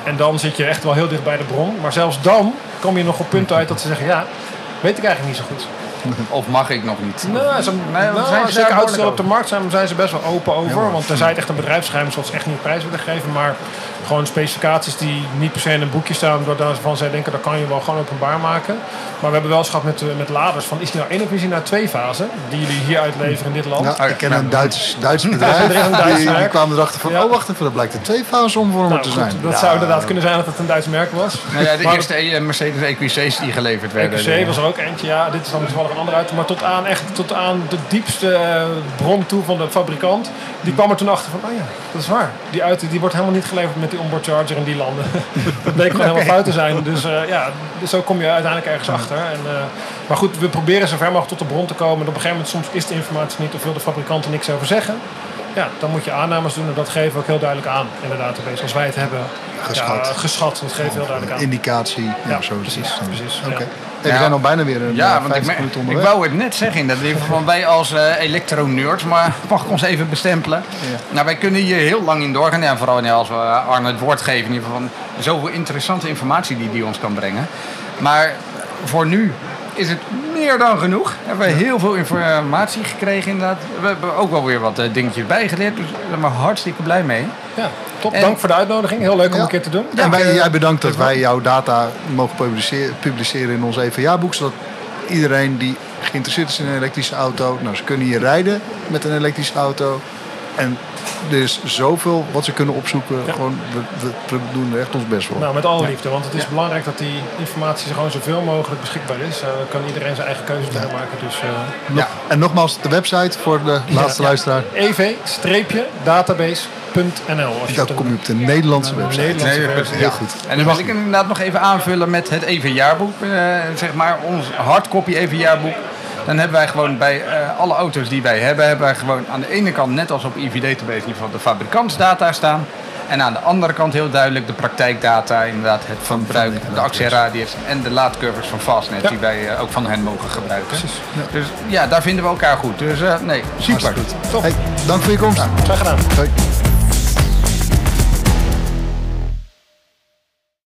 En dan zit je echt wel heel dicht bij de bron. Maar zelfs dan kom je nog op punten uit dat ze zeggen ja, weet ik eigenlijk niet zo goed. Of mag ik nog niet? Nou, ze, Nee, nou, zijn ze zeker die op de markt zijn, zijn ze best wel open over. want tenzij het echt een bedrijfsgeheim ze echt niet op prijs willen geven. Maar gewoon specificaties die niet per se in een boekje staan, waarvan zij denken dat kan je wel gewoon openbaar maken. Maar we hebben wel eens gehad met, eh, met laders van is die nou één of is die nou twee fasen die jullie hier uitleveren in dit land? Ja, ik ken een Duits, Duits bedrijf. is een Duits die, kwamen erachter van, Ja. oh wacht even, dat blijkt een twee-fase omvormer Nou, te goed, zijn. dat Ja. zou inderdaad kunnen zijn dat het een Duits merk was. Nou ja, de Maar- eerste eh, Mercedes EQC's die geleverd werden. EQC was er ook eentje, ja. Dit is dan toevallig een andere auto. Maar tot aan, echt, tot aan de diepste eh, bron toe van de fabrikant. Die kwam er toen achter van, oh ja, dat is waar. Die auto die wordt helemaal niet geleverd met die onboard charger in die landen. dat bleek gewoon helemaal fout te zijn. Dus eh, ja, dus zo kom je uiteindelijk ergens achter. En, eh, maar goed, we proberen zo ver mogelijk tot de bron te komen. En op een gegeven moment soms is de informatie niet of wil de fabrikant er niks over zeggen. Ja, dan moet je aannames doen en dat geven we ook heel duidelijk aan in de database. Als wij het hebben Geschat. Ja, geschat, dat geven we heel duidelijk aan. Indicatie. Ja, Ja, zo precies, precies, Oké. ja. Hey, we Ja. zijn al bijna weer een Ja, eh, want ik, 50 me- minuten ik wou het net zeggen. in Dat van wij als eh elektro-nerds, maar mag ik ons even bestempelen? Nou, wij kunnen hier heel lang in doorgaan. Ja, vooral als we Arne het woord geven. In ieder geval van zoveel interessante informatie die die ons kan brengen. Maar voor nu is het meer dan genoeg. We hebben heel veel informatie gekregen inderdaad. We hebben ook wel weer wat eh, dingetjes bijgeleerd. Dus daar ben ik hartstikke blij mee. Ja, top. En- Dank voor de uitnodiging. Heel leuk om Ja. een keer te doen. en wij, jij bedankt dat wij jouw data mogen publiceren, publiceren in ons EVA-boek. Zodat iedereen die geïnteresseerd is in een elektrische auto... Nou, ze kunnen hier rijden met een elektrische auto. En er is zoveel wat ze kunnen opzoeken. Ja. Gewoon, we, we doen er echt ons best voor. Nou, met alle liefde. Want het is belangrijk dat die informatie zo gewoon zoveel mogelijk beschikbaar is. Eh, Dan kan iedereen zijn eigen keuze daarin maken. Dus eh Nog- En nogmaals, de website voor de laatste ja. luisteraar. ev-database.nl. Als je Dan op kom je op de Nederlandse website. Nederlandse Nee, versie- Heel ja. goed. En dan wil ik inderdaad nog even aanvullen met het EV-jaarboek. eh, zeg maar ons hardcopy EV-jaarboek. Dan hebben wij gewoon bij eh, alle auto's die wij hebben, hebben wij gewoon aan de ene kant, net als op EV Database, in ieder geval de fabrikantsdata staan. En aan de andere kant heel duidelijk de praktijkdata, inderdaad het verbruik, de actieradius en de laadcurves van Fastnet, Ja. die wij eh, ook van hen mogen gebruiken. Dus ja, daar vinden we elkaar goed. Dus eh, nee, super. Goed. Hey, dank voor je komst. Graag gedaan. Hoi.